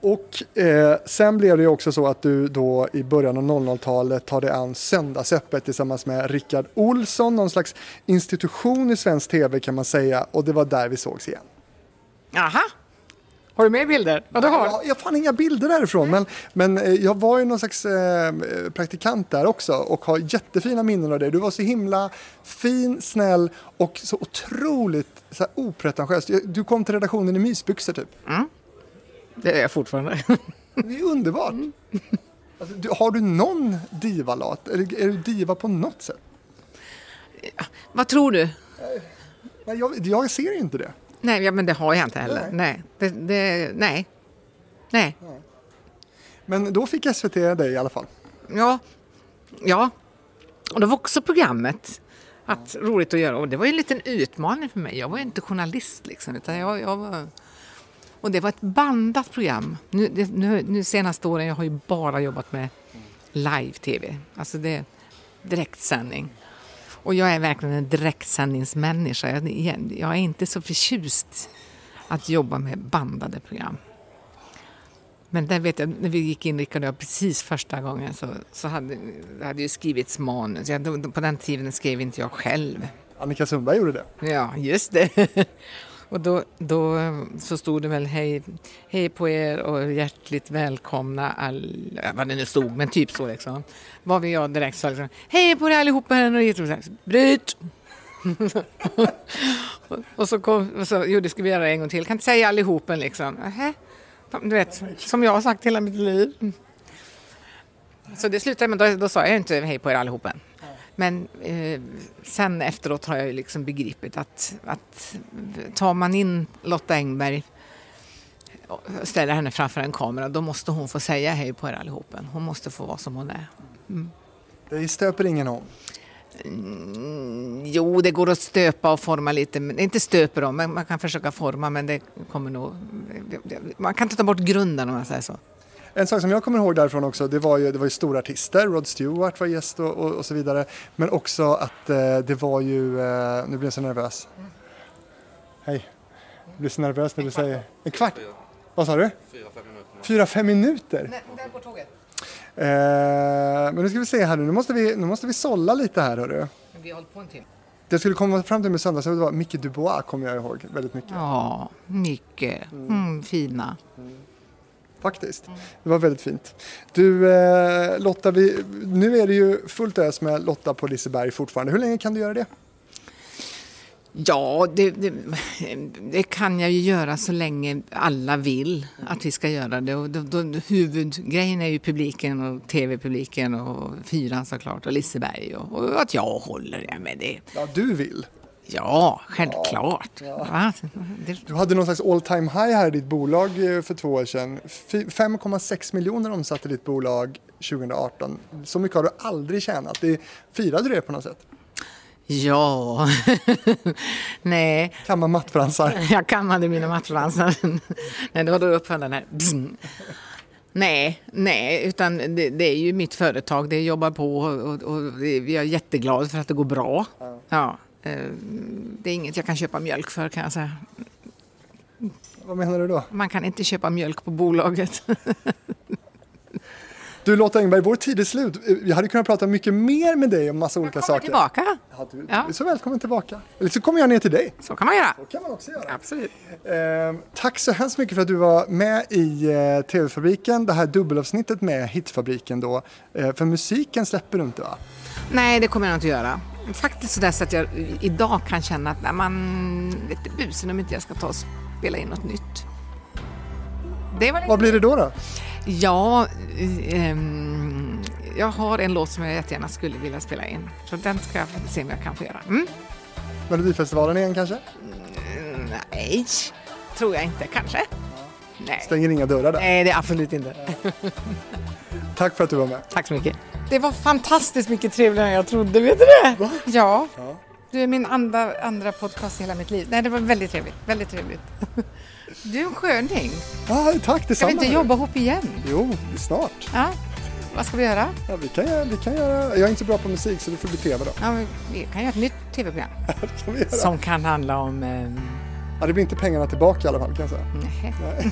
Och eh, sen blev det ju också så att du då i början av 00-talet tar dig an Söndagsöppet tillsammans med Rickard Olsson, någon slags institution i svensk tv kan man säga och det var där vi sågs igen. Aha! Har du mer bilder? Ja, du har. Ja, jag har fan inga bilder därifrån men, men eh, jag var ju någon slags eh, praktikant där också och har jättefina minnen av det. Du var så himla fin, snäll och så otroligt så här, opretentiös. Du kom till redaktionen i mysbyxor typ. Det är jag fortfarande. Det är underbart. Alltså, du, har du någon divalat? Är, är du diva på något sätt? Vad tror du? Nej, jag, jag ser inte det. Nej, ja, men det har jag inte heller. Nej. Det, det, nej. Nej. Men då fick SVT dig i alla fall. Ja. Ja. Och det var också programmet. Att, roligt att göra. Och det var en liten utmaning för mig. Jag var ju inte journalist liksom. Utan jag, jag var... Och det var ett bandat program. Nu, det, nu, nu senaste åren jag har ju bara jobbat med live-tv. Alltså det direktsändning. Och jag är verkligen en direktsändningsmänniska. Jag, jag är inte så förtjust att jobba med bandade program. Men där vet jag, när vi gick in, Rickard och jag, precis första gången så, så hade det hade ju skrivits manus. Jag, på den tiden skrev inte jag själv. Annika Sundberg gjorde det. Ja, just det. (laughs) Och då, då eh, så stod det väl hej, hej på er och hjärtligt välkomna all, vad det nu stod, men typ så liksom. Var vi jag direkt sa liksom, hej på er allihopa, här och bryt! och, (laughs) och så kom, och så, jo det ska vi göra en gång till, kan inte säga allihopen liksom. Du vet, som jag har sagt hela mitt liv. Så det slutade med, då, då sa jag inte hej på er allihopen. Men eh, sen efteråt har jag ju liksom begripit att, att tar man in Lotta Engberg och ställer henne framför en kamera, då måste hon få säga hej på er allihopen. Hon måste få vara som hon är. Det stöper ingen om. Mm, jo, det går att stöpa och forma lite, men inte stöper om, men man kan försöka forma, men det kommer nog... Man kan inte ta bort grunden om man säger så. En sak som jag kommer ihåg därifrån också, det var ju, det var ju stora artister. Rod Stewart var gäst och, och, och så vidare. Men också att eh, det var ju, eh, nu blir jag så nervös. Hej. Jag blir så nervös när du säger, en kvart? Vad sa du? Fyra, fem minuter. Fyra, fem minuter? där går tåget. Eh, men nu ska vi se här nu, nu måste vi, nu måste vi sålla lite här hörru. Vi har hållit på en timme. Det skulle komma fram till med söndags, det var Micke Dubois kommer jag ihåg väldigt mycket. Ja, mycket. Mm, fina. Faktiskt. Det var väldigt fint. Du eh, Lotta, vi, nu är det ju fullt ös med Lotta på Liseberg fortfarande. Hur länge kan du göra det? Ja, det, det, det kan jag ju göra så länge alla vill att vi ska göra det. Och då, då, huvudgrejen är ju publiken och tv-publiken och fyran såklart och Liseberg och, och att jag håller det med det. Ja, du vill. Ja, självklart. Det, Du hade någon slags all time high här i ditt bolag eh, för två år sedan. Fy- 5,6 miljoner omsatte ditt bolag 2018. Så mycket har du aldrig tjänat. Det, firade du det på något sätt? ja, (laughs) nej, Kamma mattfransar. (laughs) jag kammade mina mattfransar. (laughs) nej, det var då uppfann den här. Bzn. Nej, nej, utan det, det är ju mitt företag. Det jobbar på och, och det, jag är jätteglad för att det går bra. Ja, det är inget jag kan köpa mjölk för kan jag säga. Vad menar du då? Man kan inte köpa mjölk på bolaget. (laughs) Du Lotta Engberg, vår tid är slut. Eh, Jag hade kunnat prata mycket mer med dig om massa olika Kommer saker. tillbaka. Ja, du, Ja. är så välkommen tillbaka. Eller så kommer jag ner till dig. Så kan man göra. Det kan man också göra. Absolut. Eh, tack så hemskt mycket för att du var med i eh, TV-fabriken, det här dubbelavsnittet med Hitfabriken då. Eh, för musiken släpper du inte va? Nej, det kommer jag inte göra. Faktiskt sådär så att jag idag kan känna att nej, man lite busen om inte jag ska ta och spela in något nytt. Vad blir det då? då? Ja, ehm, jag har en låt som jag jättegärna skulle vilja spela in. Så den ska jag se om jag kan få göra. Mm? Melodifestivalen igen kanske? Nej, tror jag inte. Kanske. Nej. Stänger inga dörrar där. Nej, det är absolut inte. (laughs) Tack för att du var med. Tack så mycket. Det var fantastiskt mycket trevligare än jag trodde, vet du det? Ja. Du är min andra, andra podcast i hela mitt liv. Nej, det var väldigt trevligt. Väldigt trevligt. Du är en sköning. Ah, tack Ska detsamma. vi inte jobba ihop igen? Jo, snart. Ja. Vad ska vi göra? Ja, vi, kan vi kan göra... Jag är inte så bra på musik så det får bli tv då. Ja, men vi kan göra ett nytt tv-program (laughs) som kan handla om... ehm, Ja, det blir inte pengarna tillbaka i alla fall kan jag säga. nej.